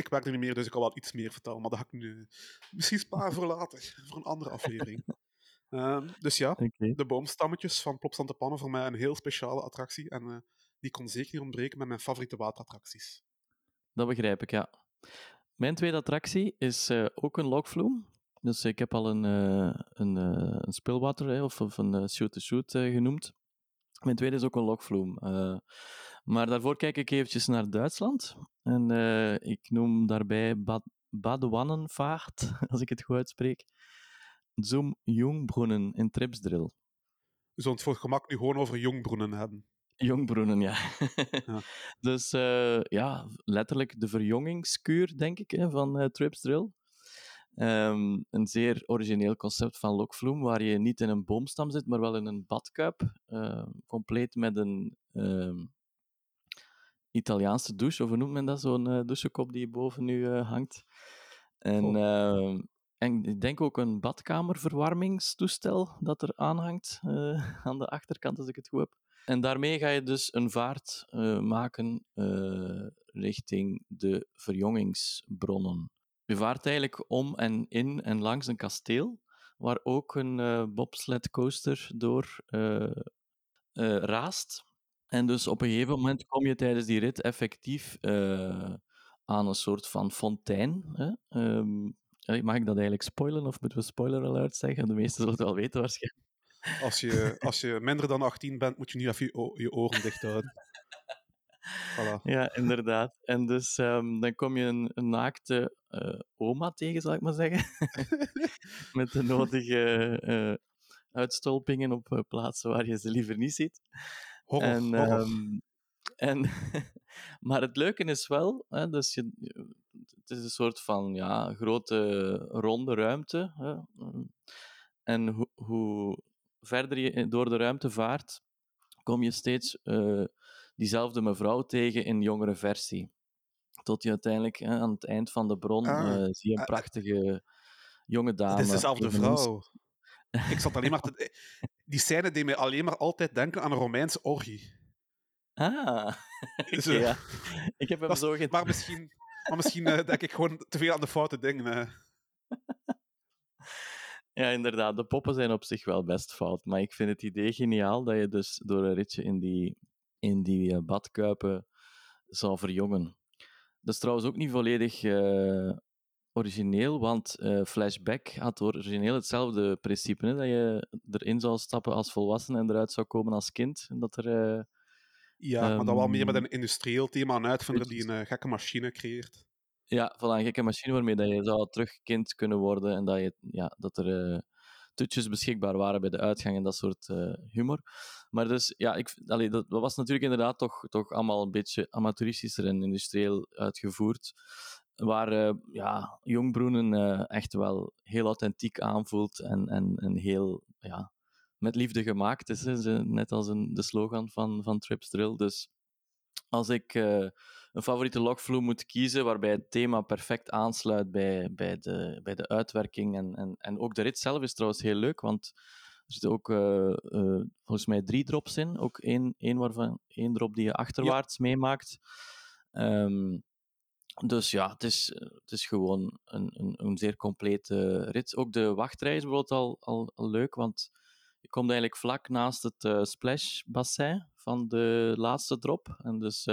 ik werk er niet meer, dus ik kan wel iets meer vertellen, maar dat ga ik nu eh, misschien sparen voor later, voor een andere aflevering. Ehm, dus ja, de boomstammetjes van Plopsand de Pannen voor mij een heel speciale attractie en die kon zeker niet ontbreken met mijn favoriete waterattracties. Dat begrijp ik, ja. Mijn tweede attractie is ook een lokvloem. Dus ik heb al een, een, een spilwater hè, of, of een eh, shoot-to-shoot eh, genoemd. Mijn tweede is ook een lokvloem. Eh, maar daarvoor kijk ik eventjes naar Duitsland. En eh, ik noem daarbij Bad Badewannenvaart, als ik het goed uitspreek. Zum Jungbrunnen in Tripsdrill. We zullen het voor het gemak nu gewoon over Jongbroenen hebben. Jongbroenen, ja. Ja. Dus eh, ja, letterlijk de verjongingskuur, denk ik, hè, van Trips Drill. Ehm, een zeer origineel concept van Lokvloem, waar je niet in een boomstam zit, maar wel in een badkuip. eh, compleet met een ehm, Italiaanse douche, of hoe noemt men dat? Zo'n eh, douchekop die boven nu eh, hangt. En, ehm, en ik denk ook een badkamerverwarmingstoestel dat er aanhangt eh, aan de achterkant, als ik het goed heb. En daarmee ga je dus een vaart maken richting de verjongingsbronnen. Je vaart eigenlijk om en in en langs een kasteel, waar ook een eh bobsled coaster door eh, eh, raast. En dus op een gegeven moment kom je tijdens die rit effectief aan een soort van fontein. Hè? Ehm, mag ik dat eigenlijk spoilen of moeten we spoiler alert zeggen? De meesten zullen het wel weten waarschijnlijk. Als je, als je minder dan 18 bent, moet je nu even je, o- je oren dicht houden. Voilà. Ja, inderdaad. En dus ehm, dan kom je een, een naakte eh, oma tegen, zal ik maar zeggen. Met de nodige eh, uitstolpingen op eh, plaatsen waar je ze liever niet ziet. En, ehm, en, maar het leuke is wel, hè, dus je, het is een soort van ja, grote ronde ruimte. Hè, en hoe, hoe verder je door de ruimte vaart, kom je steeds diezelfde mevrouw tegen in jongere versie. Tot je uiteindelijk hè, aan het eind van de bron Ah, eh, zie je een eh, prachtige jonge dame. Het is dezelfde vrouw. Ik zat alleen maar te... Die scène deed mij alleen maar altijd denken aan een Romeinse orgie. Ah, Dus, eh, ja. Ik heb hem is- zo Maar misschien, maar misschien denk ik gewoon te veel aan de foute dingen. Ja, inderdaad. De poppen zijn op zich wel best fout. Maar ik vind het idee geniaal dat je dus door een ritje in die, in die eh, badkuipen zou verjongen. Dat is trouwens ook niet volledig eh, origineel, want eh, Flashback had origineel hetzelfde principe. Hè, dat je erin zou stappen als volwassene en eruit zou komen als kind. En dat er... Ja, maar dan wel meer met Ehm, een industrieel thema, een uitvinder die een gekke machine creëert. Ja, voilà, een gekke machine waarmee dat je zou terug kind kunnen worden en dat, je, ja, dat er toetjes beschikbaar waren bij de uitgang en dat soort eh, humor. Maar dus, ja, ik, dat, was natuurlijk inderdaad toch, toch allemaal een beetje amateuristischer en industrieel uitgevoerd. Waar eh, ja, Jongbroenen eh, echt wel heel authentiek aanvoelt en, en, en heel ja, met liefde gemaakt is. Net als een, de slogan van, van Trips Drill. Dus als ik een favoriete logvloe moet kiezen waarbij het thema perfect aansluit bij, bij, de, bij de uitwerking. En, en, en ook de rit zelf is trouwens heel leuk, want er zitten ook eh, eh, volgens mij drie drops in. Ook één, één, waarvan, één drop die je achterwaarts meemaakt. Ehm, dus ja, het is, het is gewoon een, een, een zeer complete rit. Ook de wachtrij is bijvoorbeeld al, al, al leuk, want je komt eigenlijk vlak naast het eh splash-bassin van de laatste drop. En dus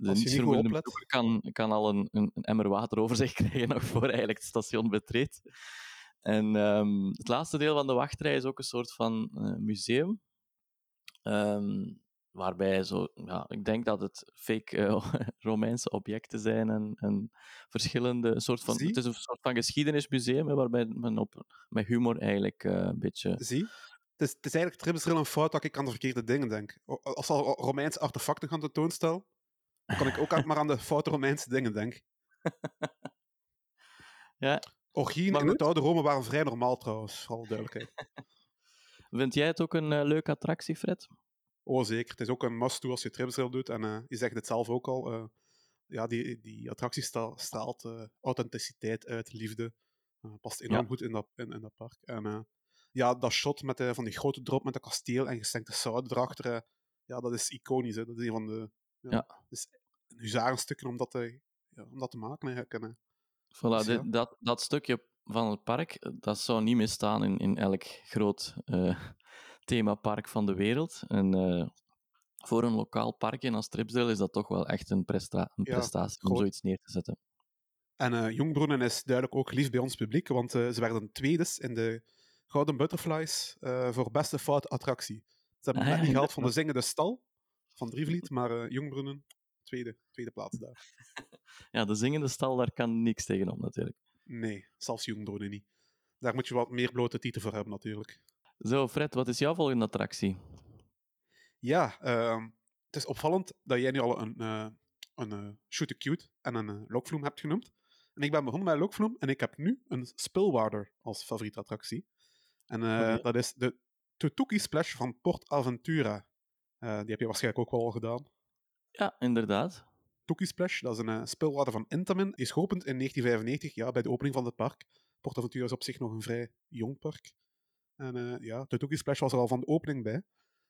de niet kan, kan al een, een, een emmer water over zich krijgen nog voor hij eigenlijk het station betreedt. En ehm, het laatste deel van de wachtrij is ook een soort van eh, museum. Ehm, waarbij zo, ja, ik denk dat het fake eh, Romeinse objecten zijn en, en verschillende soort van. Zie. Het is een soort van geschiedenismuseum hè, waarbij men op, met humor eigenlijk eh, een beetje. Zie? Het is, het is eigenlijk trippelsril een fout dat ik aan de verkeerde dingen denk. Als ze al Romeinse artefacten gaan tentoonstellen, kan ik ook maar aan de foute Romeinse dingen denken. Ja, Orgieën Maar in het oude Rome waren vrij normaal trouwens, voor alle duidelijkheid. vind jij het ook een eh, leuke attractie, Fred? Oh, zeker. Het is ook een must-do als je trippelsril doet. En eh, je zegt het zelf ook al. eh, ja, die, die attractie straalt authenticiteit uit, liefde. Past enorm Ja. goed in dat, in, in dat park. En ja, dat shot met van die grote drop met dat kasteel en gestenkte zout erachter, ja, dat is iconisch. Hè. Dat is een van de... Ja. Het is een huzarenstukje om dat te, ja, om dat te maken, eigenlijk. En, Voilà, Dus dit- dat, dat stukje van het park, eh, dat zou niet misstaan in, in elk groot eh, themapark van de wereld. En eh, voor een lokaal parkje als Tripsdale is dat toch wel echt een, prestra- een prestatie om zoiets neer te zetten. En Jongbroenen is duidelijk ook geliefd bij ons publiek, want eh, ze werden tweedes in de Gouden Butterflies voor beste foute attractie. Ze hebben Ah, net niet gehaald van de. Zingende Stal van Drievliet, maar eh Jongbroenen, tweede, tweede plaats daar. Ja, de zingende stal, daar kan niks tegenop natuurlijk. Nee, zelfs Jongbroenen niet. Daar moet je wat meer blote tieten voor hebben, natuurlijk. Zo, Fred, wat is jouw volgende attractie? Ja, ehm, het is opvallend dat jij nu al een, eh een eh, Shoot Cute en een Lokvloem hebt genoemd. En ik ben begonnen met Lokvloem en ik heb nu een Spillwater als favoriete attractie. En dat is de Tutuki Splash van Port Aventura. Eh, die heb je waarschijnlijk ook wel al gedaan. Ja, inderdaad. Tuki Splash, dat is een eh, spilwater van Intamin. Is geopend in 1995, ja, bij de opening van het park. Port Aventura is op zich nog een vrij jong park. En eh, ja, de Tuki Splash was er al van de opening bij.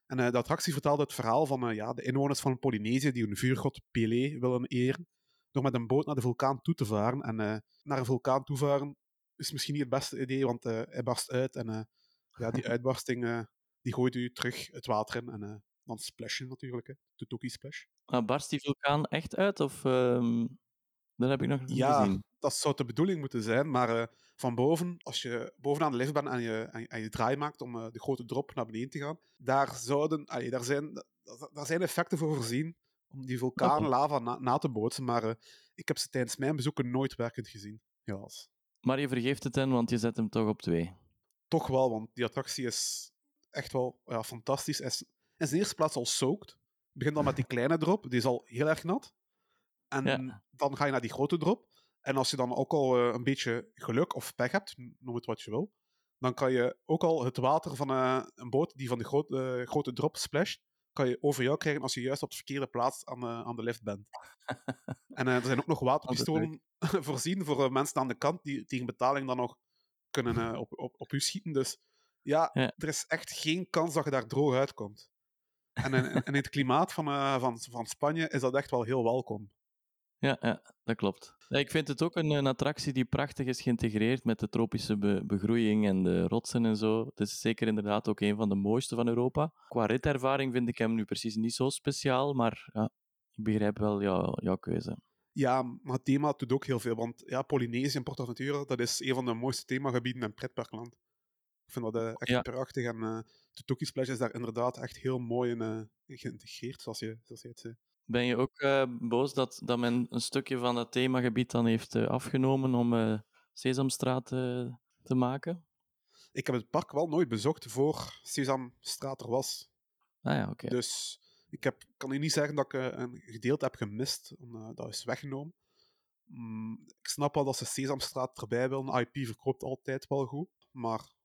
En de attractie vertelde het verhaal van ja, de inwoners van Polynesië die hun vuurgod Pelé willen eren. Door met een boot naar de vulkaan toe te varen. En naar een vulkaan toe varen is misschien niet het beste idee, want eh, hij barst uit. En ja, die uitbarsting die gooit u terug het water in. En eh, dan splashen natuurlijk, hè. de Tuki Splash. Maar barst die vulkaan echt uit? Of dat heb ik nog niet Ja, gezien. dat zou de bedoeling moeten zijn, maar eh, van boven, als je bovenaan de lift bent en je, en, je- draai maakt om eh, de grote drop naar beneden te gaan, daar zouden, allee, daar, zijn, daar, daar zijn effecten voor voorzien om die vulkaanlava na, na, te bootsen, maar uh, ik heb ze tijdens mijn bezoeken nooit werkend gezien, helaas. Maar je vergeeft het hen, want je zet hem toch op twee. Toch wel, want die attractie is echt wel ja, fantastisch. Is in zijn eerste plaats al soaked. Begin dan met die kleine drop, die is al heel erg nat. En ja. dan ga je naar die grote drop. En als je dan ook al uh, een beetje geluk of pech hebt, noem het wat je wil, dan kan je ook al het water van uh, een boot die van de grote, uh, grote drop splasht, kan je over jou krijgen als je juist op de verkeerde plaats aan, aan de lift bent. en er zijn ook nog waterpistolen voorzien voor mensen aan de kant die tegen betaling dan nog kunnen op, op, op u schieten. Dus ja, ja, er is echt geen kans dat je daar droog uitkomt. En in, in het klimaat van, van, van Spanje is dat echt wel heel welkom. Ja, ja dat klopt. Ja, ik vind het ook een, een, attractie die prachtig is geïntegreerd met de tropische be begroeiing en de rotsen en zo. Het is zeker inderdaad ook een van de mooiste van Europa. Qua ritervaring vind ik hem nu precies niet zo speciaal, maar ja, ik begrijp wel jou, jouw keuze. Ja, maar het thema doet ook heel veel, want ja, Polynesië en PortAventura, dat is een van de mooiste themagebieden in pretparkland. Ik vind dat uh, echt ja. prachtig en uh, de Toki Splash is daar inderdaad echt heel mooi in uh, geïntegreerd, zoals je, zoals je het zei. Ben je ook boos dat, dat men een stukje van het themagebied dan heeft afgenomen om Sesamstraat te maken? Ik heb het park wel nooit bezocht voor Sesamstraat er was. Ah ja, oké. Okay. Dus ik heb, kan u niet zeggen dat ik een gedeelte heb gemist. dat is weggenomen. Mm, ik snap wel dat ze Sesamstraat erbij willen. IP verkoopt altijd wel goed. Maar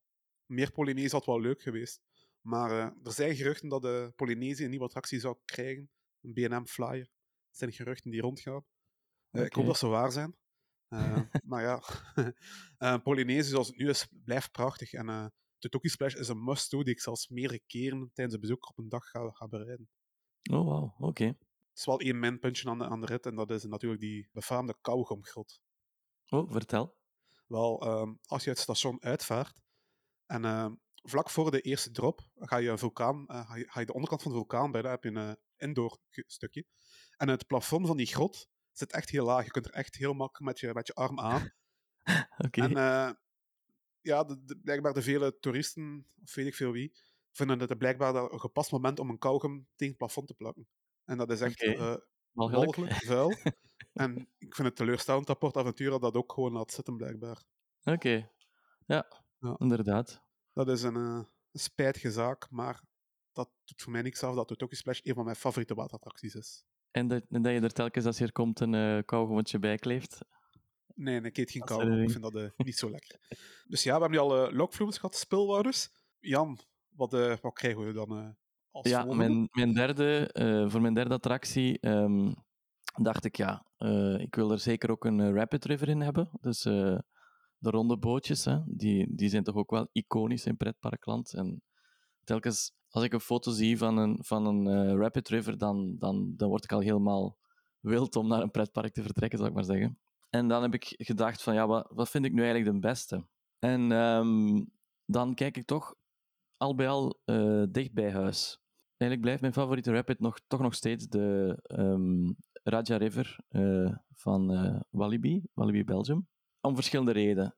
meer Polynesië had wel leuk geweest. Maar er zijn geruchten dat de Polynesië een nieuwe attractie zou krijgen een BNM-flyer. Dat zijn geruchten die rondgaan. Uh, Ik hoop dat ze waar zijn. Maar ja, Polynesië zoals het nu is, blijft prachtig. En de Toki Splash is een must-do die ik zelfs meerdere keren tijdens een bezoek op een dag ga, ga bereiden. Oh, wow, oké. Okay. Het is wel één minpuntje aan de, aan de rit en dat is natuurlijk die befaamde kauwgomgrot. Oh, vertel. Wel, um, als je het station uitvaart en uh, vlak voor de eerste drop ga je, een vulkaan, uh, ga, je, ga je de onderkant van de vulkaan bij, daar heb je een indoor stukje. En het plafond van die grot zit echt heel laag. Je kunt er echt heel makkelijk met je, met je arm aan. Okay. En uh, ja, de, de, blijkbaar de vele toeristen, of weet ik veel wie, vinden het blijkbaar een gepast moment om een kauwgom tegen het plafond te plakken. En dat is echt okay. uh, mogelijk, vuil. en ik vind het teleurstellend dat PortAventura dat ook gewoon laat zitten, blijkbaar. Oké, okay. ja, ja, inderdaad. Dat is een, uh, een spijtige zaak, maar dat doet voor mij niks af dat Tokyo Splash een van mijn favoriete waterattracties is. En dat, en dat je er telkens als je er komt een uh, kauwgommetje bij kleeft? Nee, ik eet geen kauwgom. Ik vind dat uh, niet zo lekker. Dus ja, we hebben nu al uh, gehad, spilwouders. Jan, wat, uh, wat krijgen we dan als Ja, mijn, mijn derde, voor mijn derde attractie um, dacht ik, ja, ik wil er zeker ook een Rapid River in hebben. Dus de ronde bootjes, hè, die, die zijn toch ook wel iconisch in pretparkland. En telkens als ik een foto zie van een, van een uh, Rapid River, dan, dan, dan word ik al helemaal wild om naar een pretpark te vertrekken, zal ik maar zeggen. En dan heb ik gedacht van, ja, wat, wat vind ik nu eigenlijk de beste? En um, dan kijk ik toch al bij al uh, dicht bij huis. Eigenlijk blijft mijn favoriete rapid nog, toch nog steeds de um, Raja River uh, van Walibi, Walibi Belgium. Om verschillende redenen.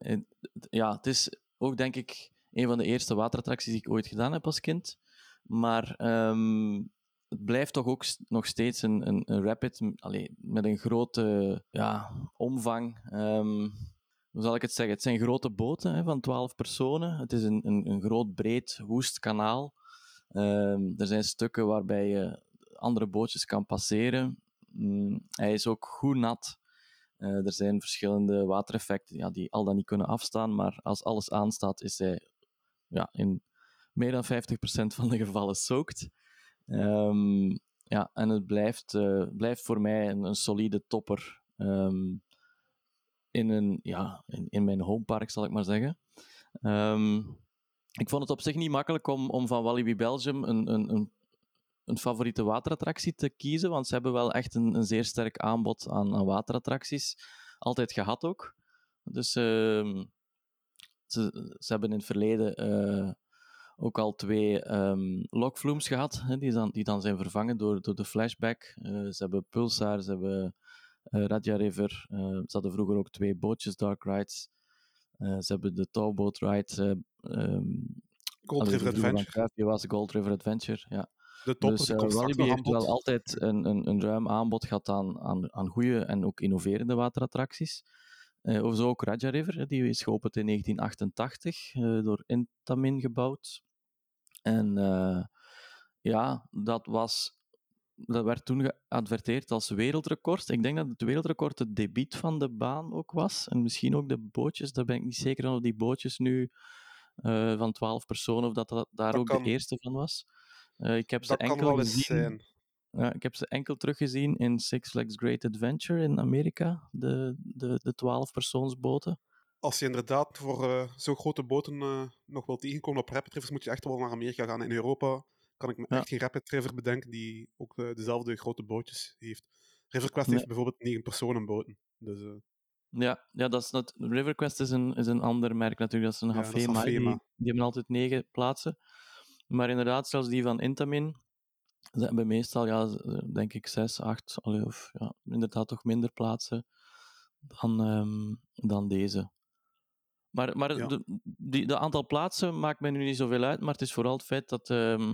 ja, het is ook denk ik een van de eerste waterattracties die ik ooit gedaan heb als kind. Maar um, het blijft toch ook nog steeds een, een, rapid allez, met een grote ja, omvang. Um, hoe zal ik het zeggen? Het zijn grote boten hè, van 12 personen. Het is een, een, een groot, breed, woest kanaal. Um, er zijn stukken waarbij je andere bootjes kan passeren. Mm, hij is ook goed nat. Uh, er zijn verschillende watereffecten ja, die al dan niet kunnen afstaan, maar als alles aanstaat, is hij ja, in meer dan 50% van de gevallen soakt. Um, ja, en het blijft, uh, blijft voor mij een, solide topper um, in, een, ja, in, in mijn homepark, zal ik maar zeggen. Um, ik vond het op zich niet makkelijk om, om van Walibi Belgium een, een, een, een favoriete waterattractie te kiezen, want ze hebben wel echt een, een zeer sterk aanbod aan, aan waterattracties. Altijd gehad ook. Dus ze, ze hebben in het verleden uh, ook al twee um, lokvloems gehad, hè, die, dan, die dan zijn vervangen door, door de flashback. Uh, ze hebben Pulsar, ze hebben uh, Raja River, ze hadden vroeger ook twee bootjes, Dark Rides. ze hebben de Towboat Ride. Um, Gold River Adventure. Die was Gold River Adventure, ja. De topper Dus Walibi aan heeft wel altijd een, een, een ruim aanbod gehad aan, aan, aan goede en ook innoverende waterattracties. Eh of zo ook Raja River, die is geopend in 1988, eh, door Intamin gebouwd. En ja, dat, was, dat werd toen geadverteerd als wereldrecord. Ik denk dat het wereldrecord het debiet van de baan ook was. En misschien ook de bootjes, daar ben ik niet zeker van of die bootjes nu van 12 personen, of dat, dat daar Dat ook kan- de eerste van was. Eh, ik heb ze Dat kan enkel wel eens gezien. zijn. Ja, ik heb ze enkel teruggezien in Six Flags Great Adventure in Amerika, de, de, de 12-persoonsboten. Als je inderdaad voor eh, zo'n grote boten eh, nog wil tegenkomen op Rapid Rivers, moet je echt wel naar Amerika gaan. In Europa kan ik me Ja. echt geen Rapid River bedenken die ook dezelfde grote bootjes heeft. Riverquest Nee. heeft bijvoorbeeld negen personenboten. Dus Ja, ja dat is net, RiverQuest is een, is een ander merk natuurlijk, dat is een Ja, dat Hafema. die, die hebben altijd negen plaatsen. Maar inderdaad, zelfs die van Intamin, ze hebben meestal, ja, z- denk ik, zes, acht, of ja, inderdaad toch minder plaatsen dan, ehm, dan deze. Maar, maar Ja. de, die, de aantal plaatsen maakt mij nu niet zoveel uit, maar het is vooral het feit dat, ehm,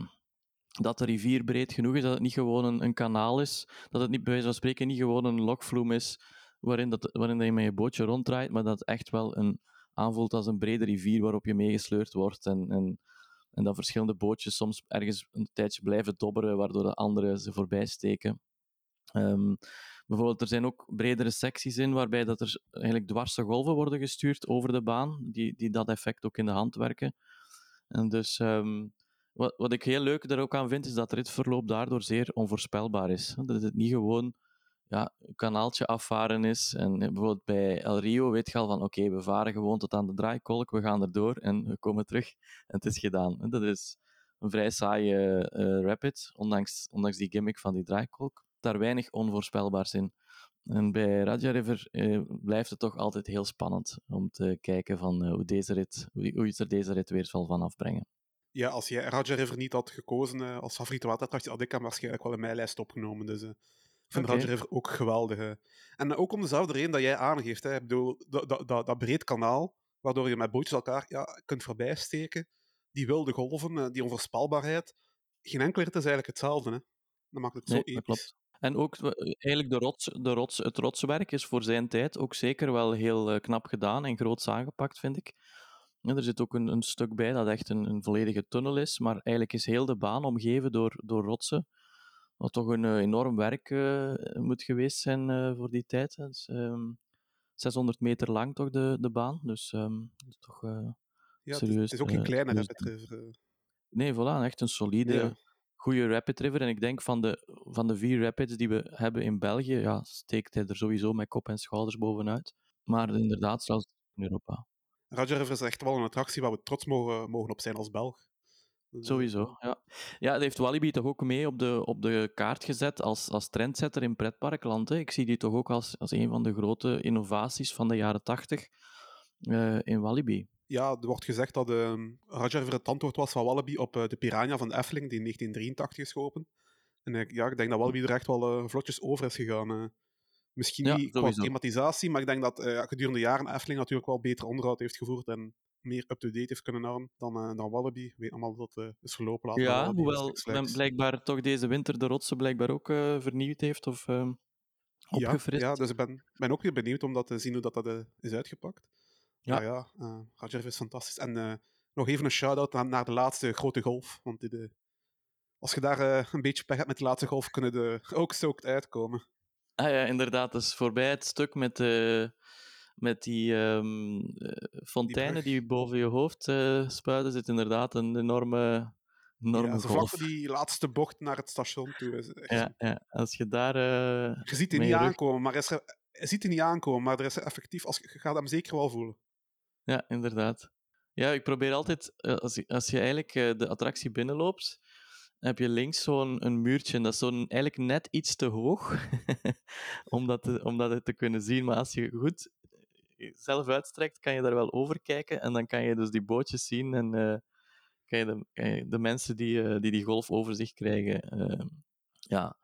dat de rivier breed genoeg is, dat het niet gewoon een, een kanaal is, dat het niet bij wijze van spreken niet gewoon een lokvloem is waarin, dat, waarin dat je met je bootje ronddraait, maar dat het echt wel een, aanvoelt als een brede rivier waarop je meegesleurd wordt en, en, en dat verschillende bootjes soms ergens een tijdje blijven dobberen, waardoor de anderen ze voorbij steken. Ehm, bijvoorbeeld, er zijn ook bredere secties in waarbij dat er eigenlijk dwarse golven worden gestuurd over de baan, die, die dat effect ook in de hand werken. En dus, ehm, wat, wat ik heel leuk er ook aan vind, is dat ritverloop daardoor zeer onvoorspelbaar is. Dat het niet gewoon ja, kanaaltje afvaren is. En eh, bijvoorbeeld bij El Rio weet je al van, oké, we varen gewoon tot aan de draaikolk, we gaan erdoor en we komen terug en het is gedaan. Dat is een vrij saaie eh, rapid, ondanks, ondanks die gimmick van die draaikolk. Daar weinig onvoorspelbaars in. En bij Raja River eh, blijft het toch altijd heel spannend om te kijken van eh, hoe, deze rit, hoe, hoe er deze rit weer zal van afbrengen. ja, als jij Raja River niet had gekozen als favoriete waterattractie, had ik hem waarschijnlijk wel in mijn lijst opgenomen. Dus vind Oké. Raja River ook geweldig. En ook om dezelfde reden dat jij aangeeft. Hè. Ik bedoel, dat, dat, dat, dat breed kanaal, waardoor je met bootjes elkaar ja, kunt voorbijsteken. Die wilde golven, eh, die onvoorspelbaarheid. Geen enkele rit is eigenlijk hetzelfde. Hè. Dat maakt het zo Nee, episch. dat klopt. En ook eh, eigenlijk de rots, de rots, het rotswerk is voor zijn tijd ook zeker wel heel eh, knap gedaan en groots aangepakt, vind ik. Er zit ook een, een stuk bij dat echt een, een volledige tunnel is, maar eigenlijk is heel de baan omgeven door, door rotsen. Wat toch een eh, enorm werk eh, moet geweest zijn eh, voor die tijd. Dus, ehm, 600 meter lang toch de, de baan, dus ehm, dat is toch... Ja, serieus, het is ook geen kleine Rapid River. Nee, voilà, echt een solide, Ja. goede Rapid River. En ik denk van de, van de vier Rapids die we hebben in België, ja, steekt hij er sowieso met kop en schouders bovenuit. Maar inderdaad, zelfs in Europa. Raja River is echt wel een attractie waar we trots mogen, mogen op zijn als Belg. Dus, eh, Sowieso, ja. Ja, dat heeft Walibi toch ook mee op de, op de kaart gezet als, als trendsetter in pretparkland. Hè. Ik zie die toch ook als, als een van de grote innovaties van de jaren tachtig eh, in Walibi. Ja, er wordt gezegd dat uh, Raja River het antwoord was van Wallaby op eh, de Piranha van de Efteling, die in 1983 is geopend. En ja, ik denk dat Wallaby er echt wel vlotjes over is gegaan. Misschien Ja, niet qua thematisatie, maar ik denk dat gedurende de jaren Efteling natuurlijk wel beter onderhoud heeft gevoerd en meer up-to-date heeft kunnen houden dan, eh, dan Wallaby. We weten allemaal dat het is verlopen later. bij Ja, Wallaby, hoewel men blijkbaar toch deze winter de rotsen blijkbaar ook eh, vernieuwd heeft of ehm, ja, opgefrist. ja, dus ik ben, ben ook weer benieuwd om dat te zien hoe dat, dat eh, is uitgepakt. Ja. Ja, ja, eh is fantastisch. En eh, nog even een shout-out naar, naar de laatste grote golf, want dit, eh, als je daar eh, een beetje pech hebt met de laatste golf, kunnen de ook soaked uitkomen. Ah ja, inderdaad. Dus voorbij het stuk met, eh, met die ehm, eh, fonteinen die, boven je hoofd eh, spuiten, zit inderdaad een enorme, enorme Ja, zo vlak golf. voor die laatste bocht naar het station toe. Is echt Ja, ja, als je daar... eh, Je ziet die niet rug- aankomen, maar er is, er- je ziet die niet aankomen, maar er is effectief, als, je gaat hem zeker wel voelen. Ja, inderdaad. Ja, ik probeer altijd, als je, als je eigenlijk eh, de attractie binnenloopt, heb je links zo'n een muurtje. En dat is zo'n eigenlijk net iets te hoog om, dat te, om dat te kunnen zien. Maar als je goed zelf uitstrekt, kan je daar wel over kijken. En dan kan je dus die bootjes zien en eh, kan, je de, kan je de mensen die, eh, die die golf over zich krijgen eh, ja,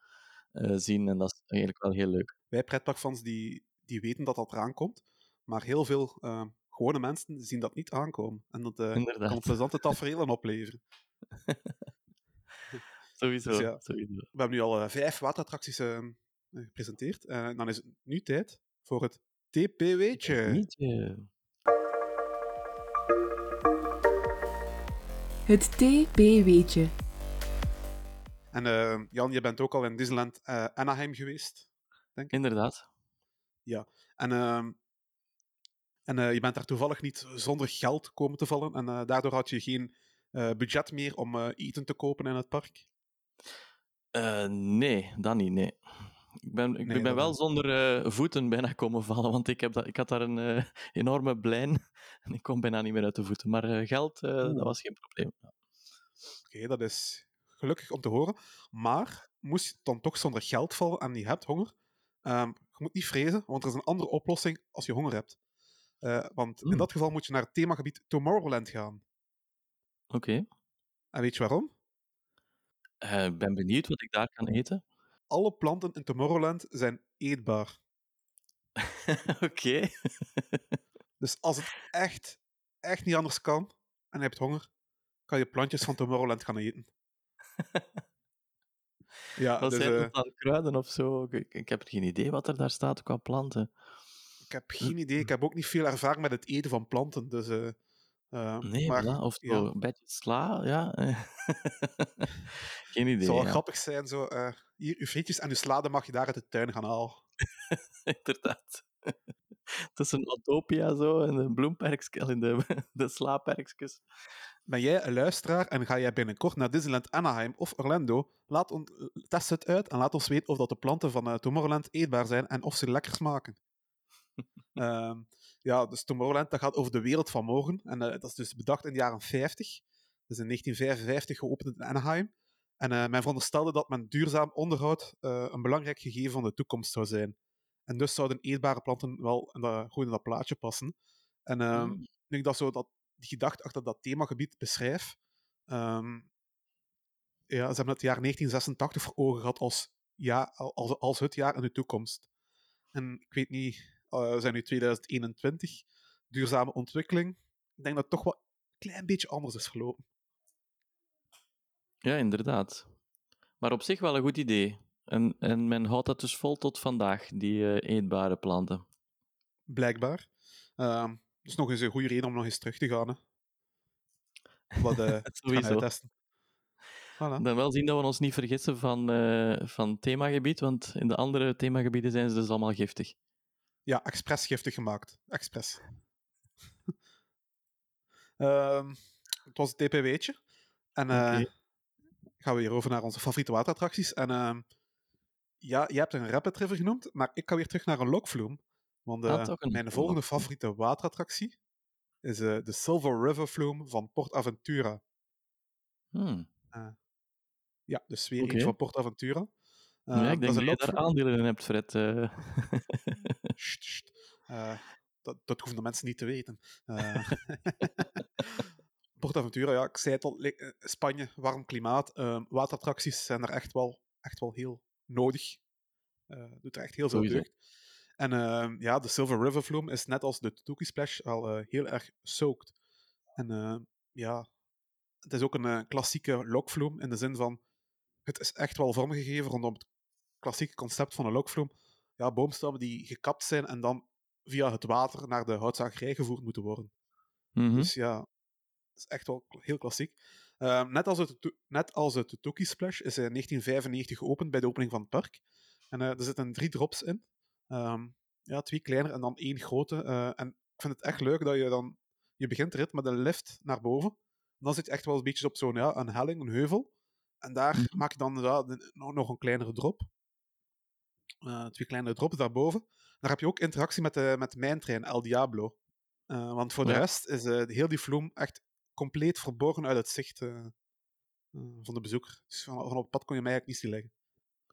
eh, zien. En dat is eigenlijk wel heel leuk. Wij pretparkfans die, die weten dat dat eraan komt, maar heel veel eh, gewone mensen zien dat niet aankomen. En dat kan plezante tafereelen opleveren. Sowieso. Dus ja. sowieso. We hebben nu al vijf waterattracties eh, gepresenteerd. En dan is het nu tijd voor het TP-weetje. Nietje. Het TP-weetje. En eh, Jan, je bent ook al in Disneyland eh, Anaheim geweest. Inderdaad. En, ehm, en eh, je bent daar toevallig niet zonder geld komen te vallen. En eh, daardoor had je geen eh, budget meer om eh, eten te kopen in het park. Eh, nee, dat niet, nee. Ik ben, ik Nee, ben wel zonder eh, voeten bijna komen vallen, want ik, heb dat, ik had daar een eh, enorme plein en ik kon bijna niet meer uit de voeten. Maar eh, geld, dat was geen probleem. Oké, dat is gelukkig om te horen. Maar moest je dan toch zonder geld vallen en je hebt honger, ehm, je moet niet vrezen, want er is een andere oplossing als je honger hebt. Want in Hmm. dat geval moet je naar het themagebied Tomorrowland gaan. Oké. En weet je waarom? Ik ben benieuwd wat ik daar kan eten. Alle planten in Tomorrowland zijn eetbaar. Oké. Dus als het echt, echt niet anders kan en je hebt honger, kan je plantjes van Tomorrowland gaan eten. Ja, Wat dus zijn eh, dat dan? Kruiden of zo? Ik, ik heb geen idee wat er daar staat qua planten. ik heb geen idee. Ik heb ook niet veel ervaring met het eten van planten. Dus, eh, eh, Nee, maar of zo, een beetje sla, ja. geen idee. het zou wel ja. grappig zijn. Zo, eh, hier, uw frietjes en uw salade mag je daar uit de tuin gaan halen. Inderdaad. Tussen Autopia zo en de bloemperkjes en de, de slaaperkjes. Ben jij een luisteraar en ga jij binnenkort naar Disneyland Anaheim of Orlando? Laat on, test het uit en laat ons weten of dat de planten van eh, Tomorrowland eetbaar zijn en of ze lekker smaken. Ehm, ja, dus Tomorrowland dat gaat over de wereld van morgen. En eh, dat is dus bedacht in de jaren 50. Dus in 1955 geopend in Anaheim. En eh, men veronderstelde dat men duurzaam onderhoud eh, een belangrijk gegeven van de toekomst zou zijn. En dus zouden eetbare planten wel in dat, goed in dat plaatje passen. En ehm, Mm. nu ik dat zo dat, die gedachte achter dat themagebied beschrijf, ehm, ja, ze hebben het jaar 1986 voor ogen gehad als, ja, als, als het jaar in de toekomst. En ik weet niet, eh, we zijn nu 2021, duurzame ontwikkeling. Ik denk dat het toch wel een klein beetje anders is gelopen. Ja, inderdaad. Maar op zich wel een goed idee. En, en men houdt dat dus vol tot vandaag, die eh, eetbare planten. Blijkbaar. Ehm dus nog eens een goede reden om nog eens terug te gaan. Hè. Te gaan Sowieso. uittesten. Voilà. Dan wel zien dat we ons niet vergissen van, eh van themagebied, want in de andere themagebieden zijn ze dus allemaal giftig. Ja, expres giftig gemaakt. Expres. Ehm, het was het TPW'tje. En eh, Oké. gaan we weer over naar onze favoriete waterattracties. En ehm, ja, je hebt een Rapid River genoemd, maar ik ga weer terug naar een Lokvloem. Want Ah, eh, een mijn volgende favoriete waterattractie is eh, de Silver River Flume van Port Aventura. Hmm. Ja, dus weer van Port Aventura. ja, Ehm, ik denk dat je daar aandelen in hebt, Fred. eh. Sst, sst. Eh, dat, dat hoeven de mensen niet te weten. Eh Portaventura, ja, ik zei het al, eh, Spanje, warm klimaat. eh, waterattracties zijn er echt wel, echt wel heel nodig. Doet er echt heel veel deugd. En eh, ja, de Silver River Flume is net als de Tuki Splash al heel erg soaked. En eh, ja, het is ook een klassieke lokvloem in de zin van het is echt wel vormgegeven rondom het klassieke concept van een lokvloem. Ja, boomstammen die gekapt zijn en dan via het water naar de houtzagerij gevoerd moeten worden. Mhm. Dus ja, het is echt wel heel klassiek. Ehm, net als het, net als het Tuki Splash is hij in 1995 geopend bij de opening van het park. En eh, er zitten drie drops in. Ehm, ja, twee kleiner en dan één grote. Eh, en ik vind het echt leuk dat je dan... Je begint de rit met een lift naar boven. Dan zit je echt wel een beetje op zo'n ja, een helling, een heuvel. En daar Mhm. maak je dan ja, nog een kleinere drop. Eh, twee kleinere drops daarboven. Daar heb je ook interactie met de, met de mijntrein El Diablo. Eh, want voor de rest is eh, heel die vloem echt compleet verborgen uit het zicht van de bezoeker. Dus van, van op het pad kon je mij eigenlijk niet zien liggen.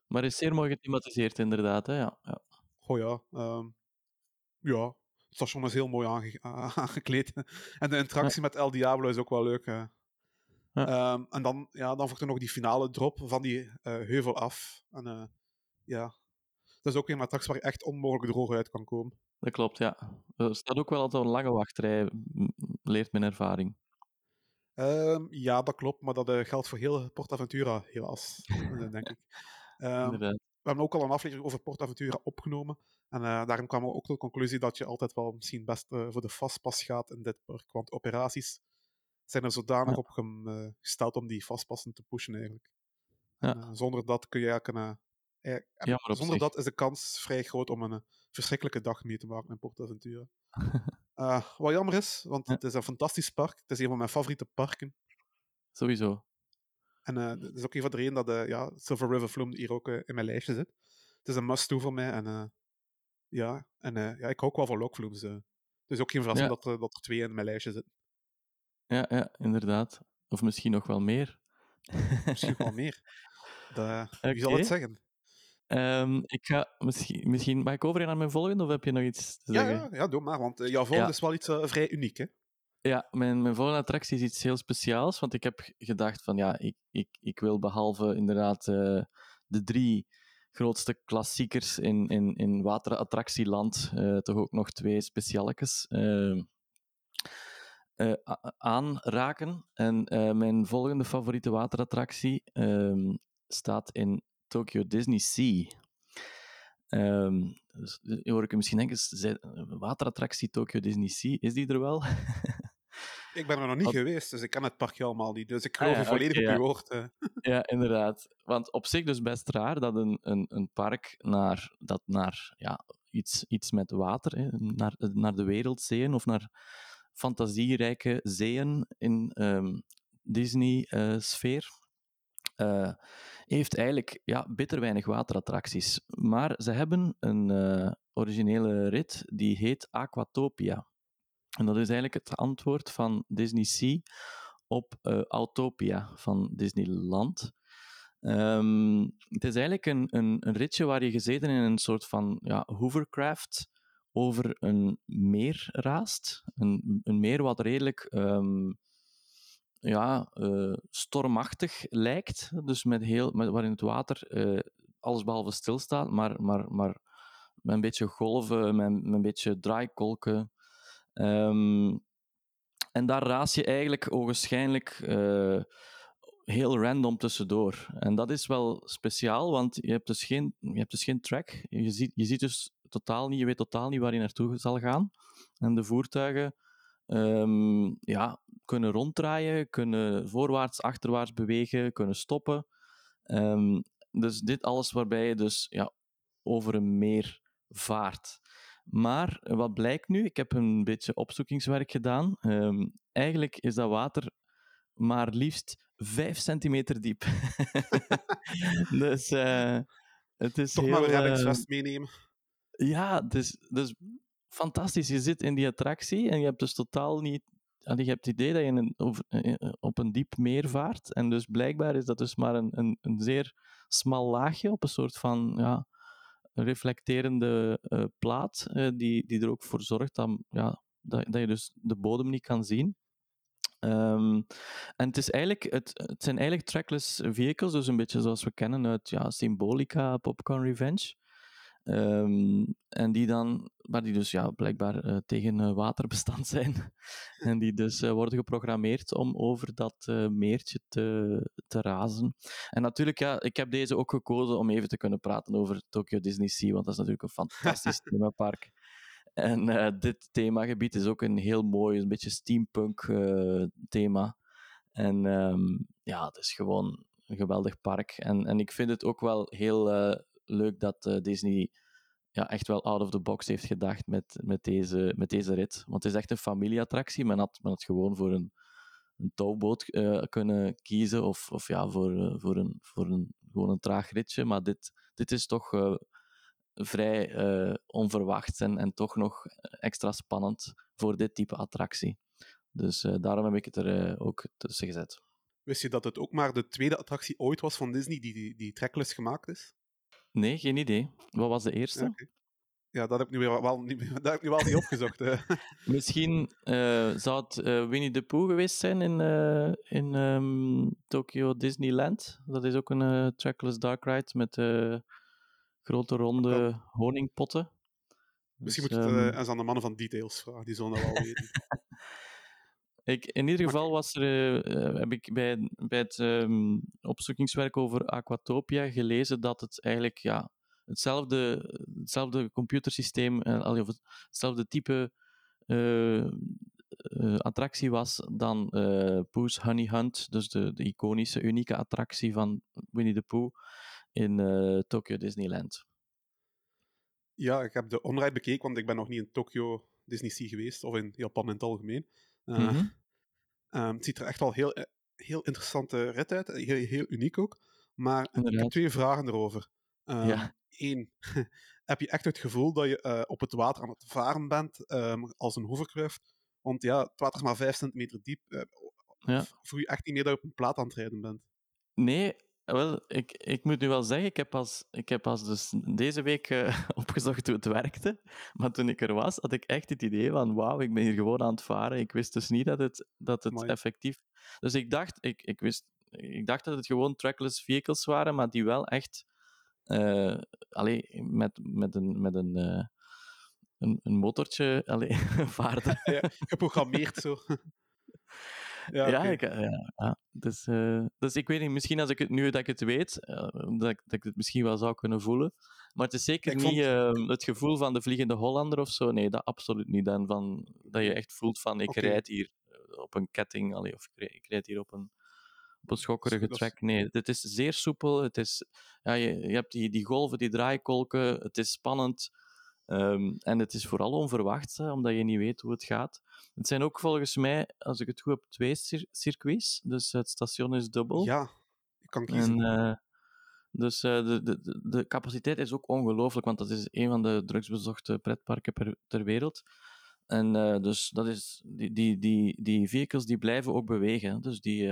Maar is zeer mooi gethematiseerd, inderdaad. Hè? Ja, ja. Goh ja, ehm, ja. Het station is heel mooi aange- aangekleed. en de interactie met El Diablo is ook wel leuk. eh. Ja. Ehm, en dan, ja, dan volgt er nog die finale drop van die heuvel af. En ja, dat is ook een attractie waar je echt onmogelijk droog uit kan komen. Dat klopt, ja. Er staat ook wel altijd een lange wachtrij, leert mijn ervaring. Ehm, ja, dat klopt, maar dat eh, geldt voor heel PortAventura, helaas, eh, denk ik. Ehm, we hebben ook al een aflevering over PortAventura opgenomen. En eh, daarom kwamen we ook tot de conclusie dat je altijd wel misschien best voor de vastpas gaat in dit park. Want operaties zijn er zodanig Ja. op gesteld om die vastpassen te pushen, eigenlijk. Ja. En, zonder dat kun je eigenlijk een, zonder dat is de kans vrij groot om een eh, verschrikkelijke dag mee te maken in PortAventura. Eh, wat jammer is, want Ja. het is een fantastisch park. Het is een van mijn favoriete parken. Sowieso. En eh, dat is ook een van de redenen dat eh, ja, Silver River Flume hier ook in mijn lijstje zit. Het is een must-do voor mij. En, ja, en ja, ik hou ook wel van eh. Het is ook geen verrassing Ja. dat, er- dat er twee in mijn lijstje zitten. Ja, ja, inderdaad. Of misschien nog wel meer. Misschien wel meer. Dat, Wie zal het zeggen? Ehm, ik ga misschien, misschien... Mag ik overgaan naar mijn volgende, of heb je nog iets te Ja, zeggen? ja, ja, doe maar. Want eh, jouw volgende Ja. is wel iets eh, vrij uniek. Hè? Ja, mijn, mijn volgende attractie is iets heel speciaals, want ik heb gedacht van ja, ik, ik, ik wil behalve inderdaad eh, de drie grootste klassiekers in, in, in waterattractieland eh, toch ook nog twee specialetjes eh, eh, a- aanraken. En mijn volgende favoriete waterattractie ehm, staat in Tokyo Disney Sea. Ehm, dus, eh, hoor ik u misschien denken, zij- waterattractie Tokyo Disney Sea, is die er wel? Ik ben er nog niet Wat- geweest, dus ik ken het parkje allemaal niet. Dus ik Ah geloof ja, volledig op ja. uw woord. eh. Ja, inderdaad. Want op zich dus best raar dat een, een, een park naar, dat naar ja, iets, iets met water, hè, naar, naar de wereldzeeën of naar fantasierijke zeeën in ehm, Disney-sfeer, eh, heeft eigenlijk ja, bitter weinig waterattracties. Maar ze hebben een eh, originele rit die heet Aquatopia. En dat is eigenlijk het antwoord van Disney Sea op eh, Autopia van Disneyland. Ehm, het is eigenlijk een, een, een ritje waar je gezeten in een soort van ja, hovercraft over een meer raast. Een, een meer wat redelijk ehm, ja, eh, stormachtig lijkt. Dus met heel, met, waarin het water eh allesbehalve stilstaat, maar, maar, maar met een beetje golven, met, een beetje draaikolken. Ehm, en daar raas je eigenlijk ogenschijnlijk eh, heel random tussendoor. En dat is wel speciaal, want je hebt dus geen, je hebt dus geen track. Je ziet, je ziet dus totaal niet, je weet totaal niet waar je naartoe zal gaan. En de voertuigen ehm, ja, kunnen ronddraaien, kunnen voorwaarts, achterwaarts bewegen, kunnen stoppen. Ehm, dus dit alles waarbij je dus ja, over een meer vaart. Maar wat blijkt nu? Ik heb een beetje opzoekingswerk gedaan. Ehm, eigenlijk is dat water maar liefst 5 centimeter diep. dus eh, het is Toch heel, maar een eh, reddingsvest meenemen. ja, dus, dus fantastisch. Je zit in die attractie en je hebt dus totaal niet. Je hebt het idee dat je over, eh, op een diep meer vaart. En dus blijkbaar is dat dus maar een, een, een zeer smal laagje op een soort van ja, reflecterende eh, plaat, eh, die, die er ook voor zorgt dat, ja, dat, dat je dus de bodem niet kan zien. Ehm, en het, is eigenlijk, het, het zijn eigenlijk trackless vehicles, dus een beetje zoals we kennen uit ja, Symbolica, Popcorn Revenge. Ehm, en die dan, maar die dus ja, blijkbaar eh, tegen eh, waterbestand zijn. en die dus eh, worden geprogrammeerd om over dat eh, meertje te, te razen. En natuurlijk, ja, ik heb deze ook gekozen om even te kunnen praten over Tokyo Disney Sea, want dat is natuurlijk een fantastisch themapark. En dit themagebied is ook een heel mooi, een beetje steampunk thema. En ehm, ja, het is gewoon een geweldig park. En, en ik vind het ook wel heel leuk dat eh, Disney ja, echt wel out of the box heeft gedacht met, met, deze, met deze rit. Want het is echt een familieattractie. Men had, men had gewoon voor een, een touwboot eh, kunnen kiezen of, of ja, voor, eh, voor, een, voor een, gewoon een traag ritje. Maar dit, dit is toch vrij onverwacht en, en toch nog extra spannend voor dit type attractie. Dus daarom heb ik het er ook tussen gezet. Wist je dat het ook maar de tweede attractie ooit was van Disney die, die, die trackless gemaakt is? Nee, geen idee. Wat was de eerste? Ja, dat heb ik nu wel, wel niet, dat heb ik nu wel niet opgezocht. Misschien eh, zou het eh, Winnie the Pooh geweest zijn in, eh, in ehm, Tokyo Disneyland. Dat is ook een trackless dark ride met grote ronde honingpotten. Misschien Dus, moet je het ehm, eh, eens aan de mannen van Details vragen, die zullen dat wel weten. Ik, in ieder geval was er, eh, heb ik bij, bij het ehm, opzoekingswerk over Aquatopia gelezen dat het eigenlijk ja, hetzelfde, hetzelfde computersysteem, eh, allee, of hetzelfde type eh, eh, attractie was dan eh Pooh's Honey Hunt, dus de, de iconische, unieke attractie van Winnie the Pooh in eh Tokyo Disneyland. Ja, ik heb de onride bekeken, want ik ben nog niet in Tokyo Disney Sea geweest, of in Japan in het algemeen. Ehm, het ziet er echt wel heel, eh, heel interessante rit uit, eh, heel, heel uniek ook. Maar ik heb twee vragen erover. Ehm, Ja. Eén, heb je echt het gevoel dat je op het water aan het varen bent, ehm, als een hovercraft? Want ja, het water is maar 5 centimeter diep. Ja. Voel je echt niet meer dat je op een plaat aan het rijden bent? Nee, wel, ik, ik moet nu wel zeggen, ik heb pas, ik heb pas dus deze week eh, opgezocht hoe het werkte. Maar toen ik er was, had ik echt het idee van, wauw, ik ben hier gewoon aan het varen. Ik wist dus niet dat het, dat het effectief... Dus ik dacht, ik, ik, wist, ik dacht dat het gewoon trackless vehicles waren, maar die wel echt... eh allee, met, met een... Met een eh, een, een motortje allee, vaarden. Ja, geprogrammeerd zo. Ja, ik, ja, ja. Dus, eh, dus ik weet niet, misschien als ik het nu dat ik het weet, eh, dat, ik, dat ik het misschien wel zou kunnen voelen. Maar het is zeker Ik niet vond- eh, het gevoel van de Vliegende Hollander of zo. Nee, dat absoluut niet. Dan van, dat je echt voelt van, ik rijd hier eh, op een ketting, allee, of ik rijd, hier op een, op een schokkerige track. Nee, het is zeer soepel. Het is, ja, je, je hebt die, die golven, die draaikolken. Het is spannend. Ehm, en het is vooral onverwacht, hè, omdat je niet weet hoe het gaat. Het zijn ook volgens mij, als ik het goed heb, twee cir- circuits. Dus het station is dubbel. Ja, ik kan kiezen. En, eh, dus eh, de, de, de- capaciteit is ook ongelooflijk, want dat is een van de drugsbezochte pretparken per, ter wereld. En eh, dus dat is, die, die, die, die vehicles die blijven ook bewegen. Dus die,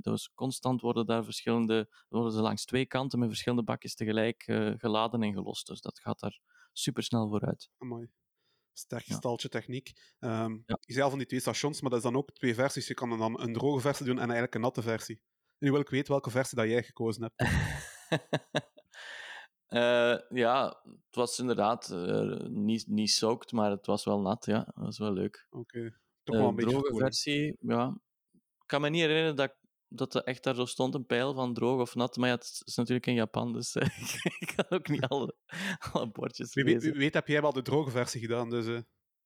dus constant worden daar verschillende, worden ze langs twee kanten met verschillende bakjes tegelijk geladen en gelost. Dus dat gaat daar supersnel vooruit. Amai. Sterk Ja. staltje techniek. Ja. Zei al van die twee stations, maar dat is dan ook twee versies. Je kan dan een droge versie doen en eigenlijk een natte versie. Nu wil ik weten welke versie dat jij gekozen hebt. Eh, ja, het was inderdaad eh, niet, niet soaked, maar het was wel nat. Ja, dat was wel leuk. Oké. Toch Eh, wel een beetje droge versie, ja. Ik kan me niet herinneren dat, dat er echt daar zo stond een pijl van droog of nat. Maar ja, het is natuurlijk in Japan, dus eh, ik kan ook niet alle, alle bordjes lezen. wie weet heb jij wel de droge versie gedaan, dus eh,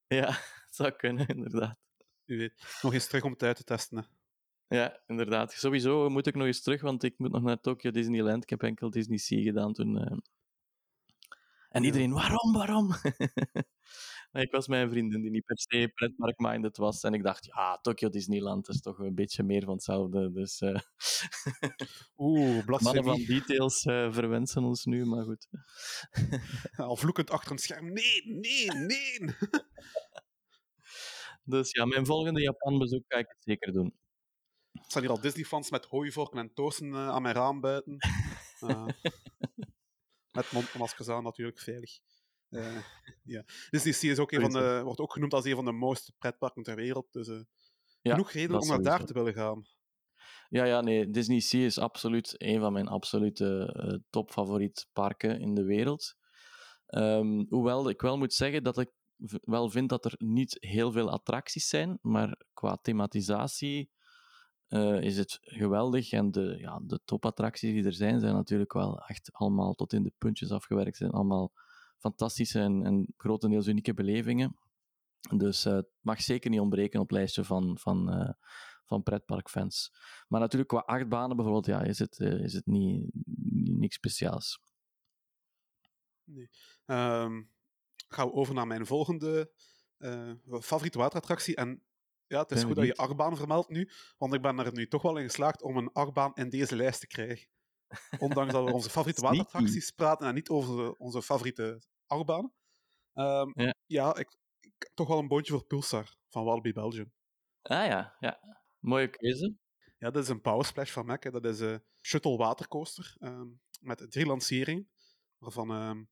Ja, het zou kunnen, inderdaad. wie weet. Nog eens terug om het uit te testen. Hè. Ja, inderdaad. Sowieso moet ik nog eens terug, want ik moet nog naar Tokyo Disneyland. Ik heb enkel Disney Sea gedaan toen. eh. En iedereen, waarom, waarom? maar ik was met een vriendin die niet per se pretpark-minded was. En ik dacht, ja, Tokyo Disneyland is toch een beetje meer van hetzelfde. Dus eh Oeh, mannen van blasfemie. details eh, verwensen ons nu, maar goed. Al vloekend achter een scherm. Nee, nee, nee. Dus ja, mijn volgende Japan-bezoek ga ik het zeker doen. Er staan hier al Disney-fans met hooivorken en toasten eh, aan mijn raam buiten. Met mondmaskers aan, natuurlijk, veilig. Eh, ja. Disney Sea is ook een van de, wordt ook genoemd als een van de mooiste pretparken ter wereld. Dus eh, Ja, genoeg reden om naar daar te willen gaan. Ja, ja, nee, Disney Sea is absoluut een van mijn absolute eh, topfavoriet parken in de wereld. Ehm, hoewel ik wel moet zeggen dat ik wel vind dat er niet heel veel attracties zijn, maar qua thematisatie is het geweldig. En de, ja, de topattracties die er zijn, zijn natuurlijk wel echt allemaal tot in de puntjes afgewerkt. zijn allemaal fantastische en, en grotendeels unieke belevingen. Dus eh, het mag zeker niet ontbreken op het lijstje van, van, eh, van pretparkfans. Maar natuurlijk, qua achtbanen bijvoorbeeld, ja, is het, eh, is het niet, niet niks speciaals. Ehm, gaan we over naar mijn volgende favoriete waterattractie. En ja, het is Ben goed dat je achtbaan vermeldt nu, want ik ben er nu toch wel in geslaagd om een achtbaan in deze lijst te krijgen. Ondanks dat we onze favoriete waterattracties praten en niet over onze favoriete achtbanen. Ehm, Ja. ja, ik, ik heb toch wel een boontje voor Pulsar van Walibi Belgium. Ah ja, ja. Mooie keuze. Ja, dat is een powersplash van Mac. hè. Dat is een shuttle watercoaster ehm, met drie lanceringen, waarvan ehm,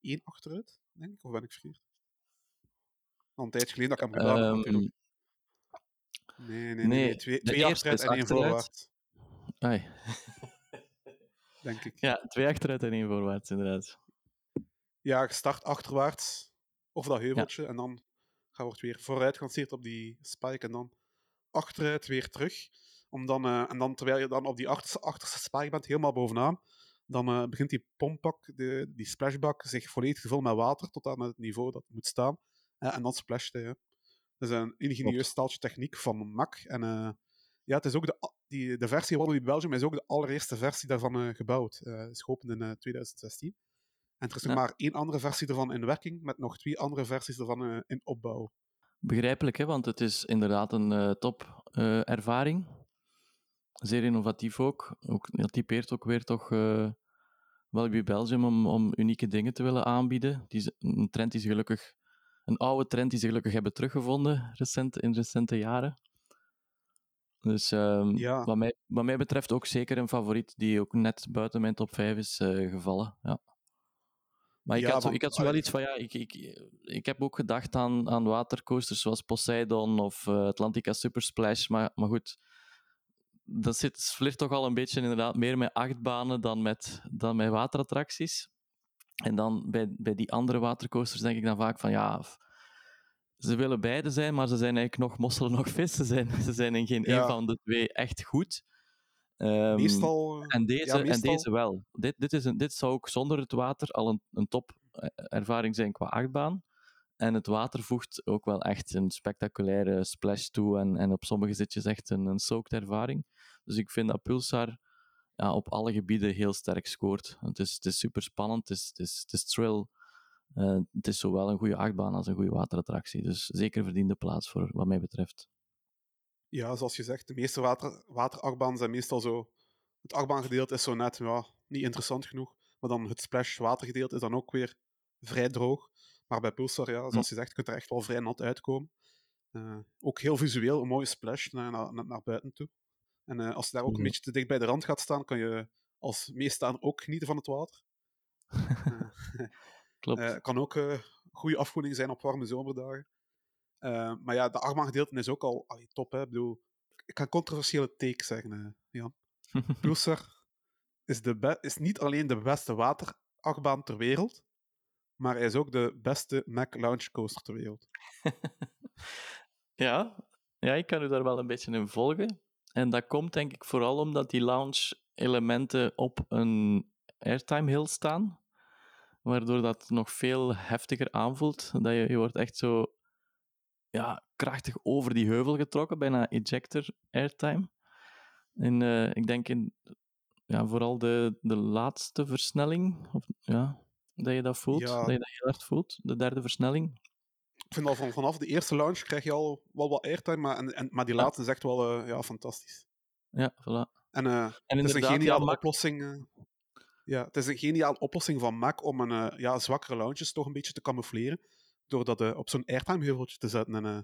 één achteruit, denk ik, of ben ik verkeerd? Al een tijdje geleden dat ik hem gedaan heb. Natuurlijk. Nee, nee, nee. Twee, twee achteruit en één achteruit. voorwaarts, ai. Denk ik. Ja, twee achteruit en één voorwaarts, inderdaad. Ja, je start achterwaarts, of dat heuveltje, en dan ga wordt weer vooruit gelanceerd op die spike, en dan achteruit weer terug. Om dan, eh, en dan, terwijl je dan op die achterste, achterste spaar bent, helemaal bovenaan, dan eh, begint die pompbak, de, die splashbak, zich volledig te vullen met water tot aan het niveau dat het moet staan. Eh, en dan splasht hij. hè. Dat is een ingenieus staaltje techniek van Mac. En ja, het is ook de, die, de versie van Wallaby Belgium is ook de allereerste versie daarvan eh, gebouwd. Eh is geopend in eh, 2016. En er is nog Ja. maar één andere versie ervan in werking, met nog twee andere versies ervan eh, in opbouw. Begrijpelijk, hè? want het is inderdaad een eh, top eh, ervaring. Zeer innovatief ook. ook. Dat typeert ook weer toch eh Walibi Belgium om, om unieke dingen te willen aanbieden. Die, een trend die ze gelukkig... Een oude trend die ze gelukkig hebben teruggevonden recent, in recente jaren. Dus ehm, Ja. wat, mij, wat mij betreft ook zeker een favoriet die ook net buiten mijn top 5 is eh, gevallen. Ja. Maar ik, Ja, had want- ik had zo wel iets van, ja, ik, ik, ik heb ook gedacht aan, aan watercoasters zoals Poseidon of eh, Atlantica Super Splash, maar, maar goed, dat zit, flirt toch al een beetje inderdaad meer met achtbanen dan met, dan met waterattracties. En dan bij, bij die andere watercoasters denk ik dan vaak van, ja, ze willen beide zijn, maar ze zijn eigenlijk nog mosselen, nog vis. Ze zijn, ze zijn in geen Ja. een van de twee echt goed. Ehm, meestal... en deze, ja, meestal- en deze wel. Dit, dit, is een, dit zou ook zonder het water al een, een top eh, ervaring zijn qua achtbaan. En het water voegt ook wel echt een spectaculaire splash toe. En, en op sommige zitjes echt een, een soaked ervaring. Dus ik vind dat Pulsar ja, op alle gebieden heel sterk scoort. Het is, het is super spannend, het is, het is, het is thrill. Eh, het is zowel een goede achtbaan als een goede waterattractie. Dus zeker verdiende plaats voor wat mij betreft. Ja, zoals je zegt, de meeste water, waterachtbanen zijn meestal zo... Het achtbaangedeelte is zo net ja, niet interessant genoeg. Maar dan het splash-watergedeelte is dan ook weer vrij droog. Maar bij Pulsar, ja, zoals je zegt, kunt er echt wel vrij nat uitkomen. Eh, ook heel visueel, een mooie splash naar, naar, naar- buiten toe. En eh, als je daar ook een beetje te dicht bij de rand gaat staan, kan je als meestaan ook genieten van het water. Klopt. Eh, kan ook een goede afkoeling zijn op warme zomerdagen. Eh, maar ja, de achtbaangedeelte is ook al allee, top. Hè? Ik bedoel, ik kan een controversiële take zeggen, eh, Jan. Pulsar is, de is niet alleen de beste waterachtbaan ter wereld, maar hij is ook de beste Mac Launch Coaster ter wereld. Ja, ja, ik kan u daar wel een beetje in volgen. En dat komt denk ik vooral omdat die launch-elementen op een airtime hill staan, waardoor dat nog veel heftiger aanvoelt. Dat je, je wordt echt zo ja, krachtig over die heuvel getrokken, bijna ejector airtime. En eh, ik denk in, ja, vooral de, de laatste versnelling, of, ja, dat je dat voelt, Ja. dat je dat heel hard voelt, de derde versnelling. Ik vind al van, vanaf de eerste launch krijg je al wel wat airtime, maar, en, en, maar die Ja. laatste is echt wel eh, ja, fantastisch. Ja, voilà. En eh, En Het is een ja, geniale Mac- oplossing. Ja, het is een geniale oplossing van Mac om een eh, ja, zwakkere launches toch een beetje te camoufleren. Door dat eh, op zo'n airtime-heuveltje te zetten. En, eh,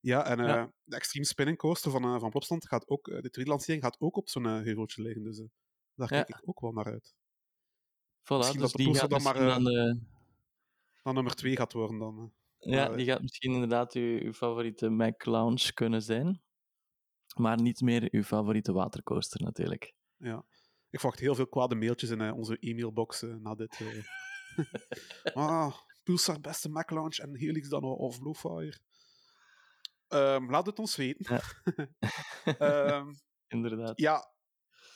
ja, en Ja. de Extreme Spinning Coaster van, van Plopstand gaat ook, de tweede lancering gaat ook op zo'n heuveltje liggen. Dus daar Ja. kijk ik ook wel naar uit. Voilà, Misschien dus dat de die gaat dan maar, dan, Dan nummer twee gaat worden dan. ja, maar, die gaat misschien inderdaad uw, uw favoriete Mac Lounge kunnen zijn. Maar niet meer uw favoriete watercoaster natuurlijk. Ja. Ik verwacht heel veel kwade mailtjes in eh, onze e-mailbox eh, na dit. eh. ah, Pulsar beste Mac Launch en Helix dan of- of Bluefire. Ehm, laat het ons weten. Ehm, Inderdaad. ja,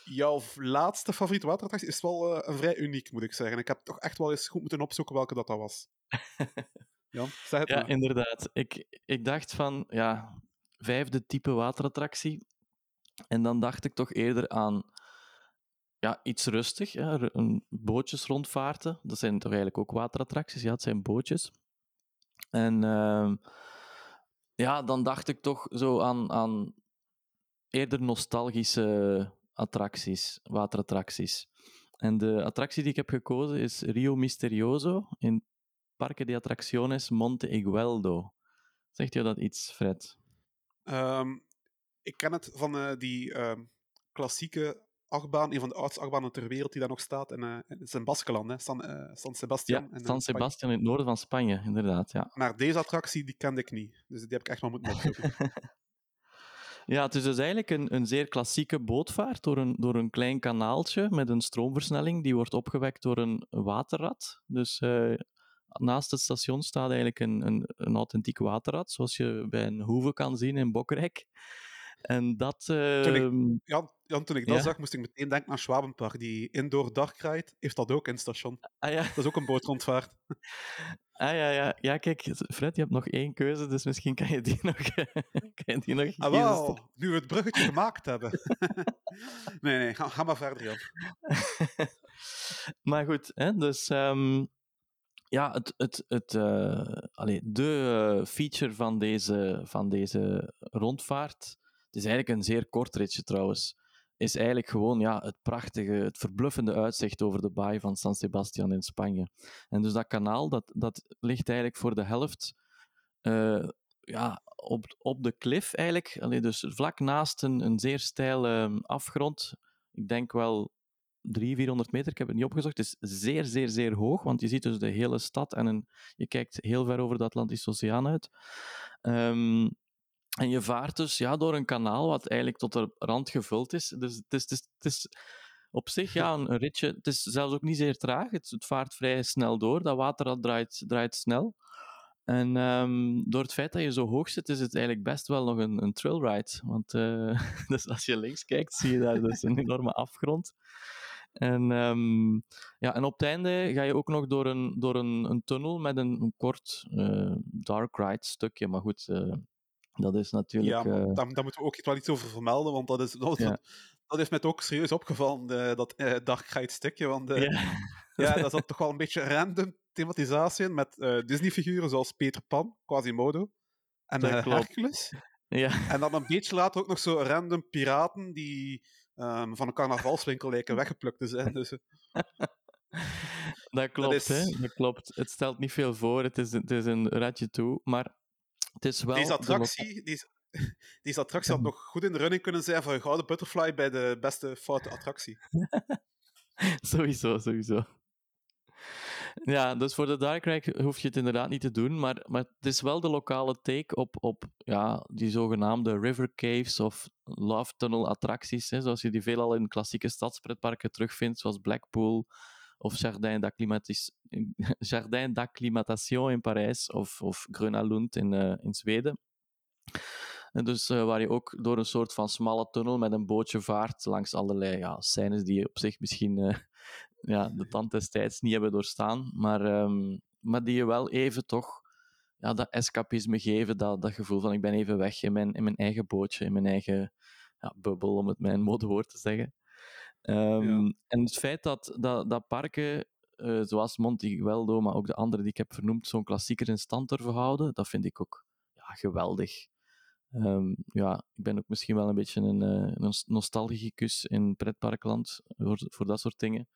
jouw laatste favoriete waterattractie is wel een vrij uniek, moet ik zeggen. Ik heb toch echt wel eens goed moeten opzoeken welke dat, dat was. Jan, zeg het Ja, maar. inderdaad. Ik, ik dacht van, ja, vijfde type waterattractie. En dan dacht ik toch eerder aan ja, iets rustig. Een bootjes rondvaarten. Dat zijn toch eigenlijk ook waterattracties? Ja, het zijn bootjes. En ehm, ja, dan dacht ik toch zo aan, aan eerder nostalgische attracties, waterattracties. En de attractie die ik heb gekozen is Rio Misterioso in Parque de Atracciones Monte Igueldo. Zegt je dat iets, Fred? Ehm, ik ken het van eh, die ehm, klassieke achtbaan, een van de oudste achtbanen ter wereld die daar nog staat. En, eh het is in Baskeland, hè, San, eh, San Sebastian. Ja, eh, San. Sebastian in het noorden van Spanje, inderdaad. Ja. Maar deze attractie die kende ik niet. Dus die heb ik echt wel moeten opzoeken. Ja, het is dus eigenlijk een, een zeer klassieke bootvaart door een, door een klein kanaaltje met een stroomversnelling. Die wordt opgewekt door een waterrad. Dus eh, naast het station staat eigenlijk een, een, een authentiek waterrad, zoals je bij een hoeve kan zien in Bokrijk. En dat... Toen ik, ehm, ja, ja, toen ik dat Ja. zag, moest ik meteen denken aan Schwabenpark. Die indoor ride heeft dat ook in het station. ah ja, Dat is ook een bootrondvaart. ah, ja, ja. ja, kijk, Fred, je hebt nog één keuze, dus misschien kan je die nog, kan je die nog Ah, wel, nu we het bruggetje gemaakt hebben. nee, nee, ga, ga maar verder, Jan. maar goed, hè, dus ehm, ja, het, het, het, allee, de eh, feature van deze, van deze rondvaart, het is eigenlijk een zeer kort ritje trouwens, is eigenlijk gewoon ja, het prachtige, het verbluffende uitzicht over de baai van San Sebastian in Spanje. En dus dat kanaal, dat, dat ligt eigenlijk voor de helft eh, ja, op, op de klif eigenlijk, allee, dus vlak naast een, een zeer steile afgrond. Ik denk wel 300, 400 meter, ik heb het niet opgezocht. Het is zeer, zeer, zeer hoog, want je ziet dus de hele stad en een, je kijkt heel ver over de Atlantische Oceaan uit. Ehm, en je vaart dus ja, door een kanaal wat eigenlijk tot de rand gevuld is. Dus het is, het is, het is op zich ja, een, ritje. Het is zelfs ook niet zeer traag. Het, het vaart vrij snel door. Dat water dat draait, draait snel. En ehm, door het feit dat je zo hoog zit, is het eigenlijk best wel nog een, een trailride. Want eh, dus als je links kijkt, zie je daar dus een enorme afgrond. En, ehm, ja, en op het einde ga je ook nog door een, door een, een tunnel met een, een kort eh, dark ride stukje. Maar goed, eh, dat is natuurlijk... Ja, eh, daar, daar moeten we ook iets, wel iets over vermelden, want dat is, dat, Ja. dat is mij ook serieus opgevallen, dat eh, dark stukje. Want eh, ja. ja, daar zat toch wel een beetje random thematisatie in, met Disney-figuren zoals Peter Pan, Quasimodo en Dat. Hercules. ja, En dan een beetje later ook nog zo random piraten die ehm, van een carnavalswinkel lijken weggeplukt te zijn. Dus, dat klopt, is- hè. Dat klopt. Het stelt niet veel voor, het is, het is een ratje toe, maar het is wel... deze de attractie, deze, deze attractie had nog goed in de running kunnen zijn voor een gouden butterfly bij de beste foute attractie. Sowieso, sowieso. Ja, dus voor de Dark Ride hoef je het inderdaad niet te doen, maar, maar het is wel de lokale take op, op ja, die zogenaamde river caves of love tunnel attracties, hè, zoals je die veelal in klassieke stadspretparken terugvindt, zoals Blackpool of Jardin d'Acclimatation in Parijs of, of Gröna in, eh, in Zweden. En dus eh, waar je ook door een soort van smalle tunnel met een bootje vaart langs allerlei ja, scènes die op zich misschien eh, ja, de tand des tijds niet hebben doorstaan, maar, ehm, maar die je wel even toch ja, dat escapisme geven, dat, dat gevoel van ik ben even weg in mijn, in mijn eigen bootje, in mijn eigen ja, bubbel, om het een modewoord te zeggen. Ehm, Ja. En het feit dat, dat, dat parken, eh, zoals Monte Gueldo, maar ook de andere die ik heb vernoemd, zo'n klassieker in stand durven houden, dat vind ik ook ja, geweldig. Ehm, ja, ik ben ook misschien wel een beetje een, eh, een nostalgicus in pretparkland voor, voor dat soort dingen.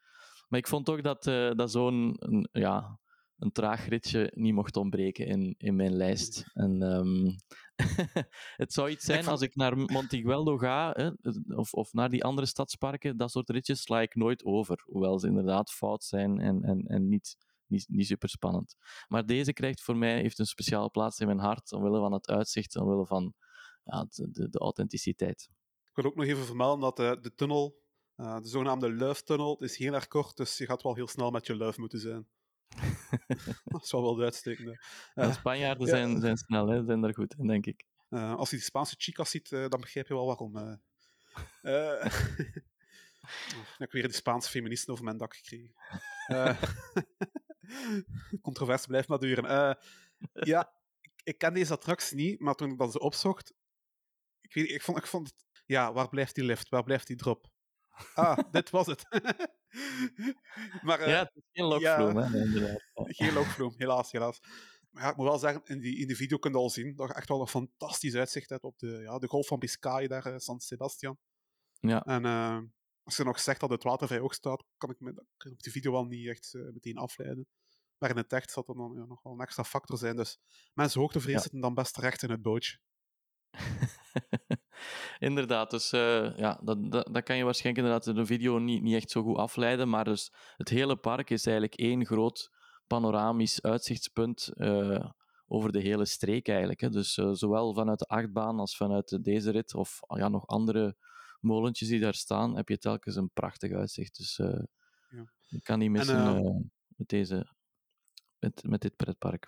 Maar ik vond toch dat, eh, dat zo'n ja, een traag ritje niet mocht ontbreken in, in mijn lijst. En, ehm, het zou iets zijn als ik naar Montigueldo ga, hè, of, of naar die andere stadsparken, dat soort ritjes sla ik nooit over. Hoewel ze inderdaad fout zijn en, en, en niet, niet, niet super spannend. Maar deze krijgt voor mij heeft een speciale plaats in mijn hart, omwille van het uitzicht, omwille van ja, de, de, de authenticiteit. Ik wil ook nog even vermelden dat eh, de tunnel, eh, de zogenaamde Love-tunnel, is heel erg kort, dus je gaat wel heel snel met je love moeten zijn. dat is wel wel de uitstekende. De Spanjaarden ja. zijn, zijn snel, hè, zijn daar goed in, denk ik. eh, als je die Spaanse chicas ziet, eh, dan begrijp je wel waarom. eh. Eh, ik heb weer die Spaanse feministen over mijn dak gekregen. Controverse blijft maar duren. Ja, ik, ik ken deze attractie niet, maar toen ik dat ze opzocht, ik, weet, ik, vond, ik vond het... Ja, waar blijft die lift? Waar blijft die drop? Ah, dit was het. maar eh, ja, het is geen lokvloem, hè, inderdaad. Ja. geen lokvloem, helaas, helaas. Maar ja, ik moet wel zeggen, in, die, in de video kun je al zien dat je echt wel een fantastisch uitzicht hebt op de, ja, de golf van Biscay, daar, eh, San Sebastian. Ja. En eh, als je nog zegt dat het water vrij hoog staat, kan ik me kan op de video wel niet echt meteen afleiden. Maar in het echt zal dat dan ja, nog wel een extra factor zijn. Dus mensen hoogtevrees Ja. zitten dan best terecht in het bootje. inderdaad, dus eh, ja, dat, dat, dat kan je waarschijnlijk inderdaad in de video niet, niet echt zo goed afleiden, maar dus het hele park is eigenlijk één groot panoramisch uitzichtspunt eh, over de hele streek eigenlijk. Hè. Dus eh, zowel vanuit de achtbaan als vanuit de- deze rit, of ah ja, nog andere molentjes die daar staan, heb je telkens een prachtig uitzicht. Dus Ja. je kan niet missen met, deze, met, met dit pretpark.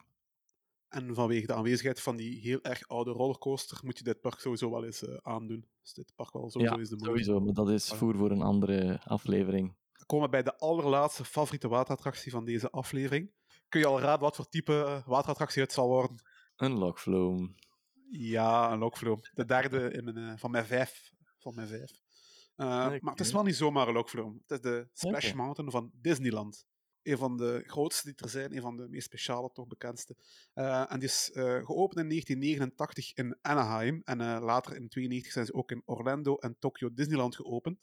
En vanwege de aanwezigheid van die heel erg oude rollercoaster moet je dit park sowieso wel eens uh, aandoen. Dus dit park wel sowieso ja, is de moeite. sowieso, maar dat is voer voor een andere aflevering. We komen bij de allerlaatste favoriete waterattractie van deze aflevering. Kun je al raden wat voor type eh, waterattractie het zal worden? Een Lokvloom. Ja, een Lokvloom. De derde in mijn, uh, van mijn vijf. Van mijn vijf. Uh, okay. Maar het is wel niet zomaar een Lokvloom. Het is de Splash okay. Mountain van Disneyland een van de grootste die er zijn, een van de meest speciale, toch bekendste. Uh, en die is uh, geopend in 1989 in Anaheim. En uh, later in 1992 zijn ze ook in Orlando en Tokyo Disneyland geopend.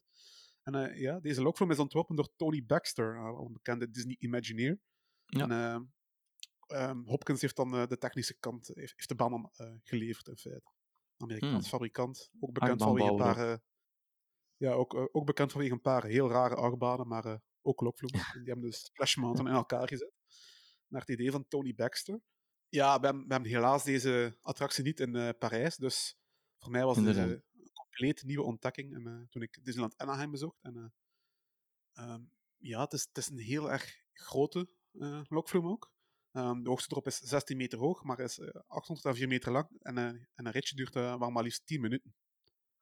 En ja, deze lokfilm is ontworpen door Tony Baxter, een bekende Disney Imagineer. Ja. En um, Hopkins heeft dan de technische kant, heeft, heeft de banen geleverd in feite. Amerikaans Hmm. fabrikant, ook bekend vanwege een paar... ja, ook, ook bekend vanwege een paar heel rare achtbanen, maar ook lokvloem. Die hebben dus Splash Mountain in elkaar gezet. Naar het idee van Tony Baxter. Ja, we hebben, we hebben helaas deze attractie niet in uh, Parijs. Dus voor mij was dit een compleet nieuwe ontdekking en, uh, toen ik Disneyland Anaheim bezocht. En, uh, um, ja, het is, het is, een heel erg grote lokvloem ook. Um, de hoogste drop is 16 meter hoog, maar is 804 meter lang. En, en een ritje duurt wel maar liefst 10 minuten.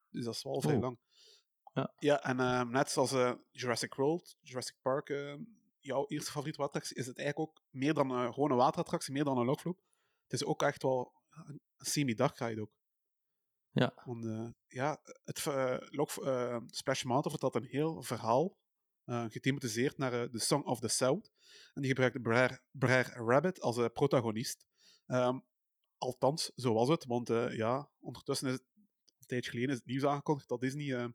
Dus dat is wel vrij Oh. lang. Ja. Ja, en uh, net zoals uh, Jurassic World, Jurassic Park, uh, jouw eerste favoriete waterattractie, is het eigenlijk ook meer dan een gewone waterattractie, meer dan een lokvloep. Het is ook echt wel een semi-dagride ook. Ja. Want ja, het lok, Splash Mountain vertelt een heel verhaal, gethematiseerd naar de Song of the South. En die gebruikt Brer, Brer Rabbit als protagonist. Um, althans, zo was het, want ja, ondertussen is het een tijdje geleden is het nieuws aangekondigd dat Disney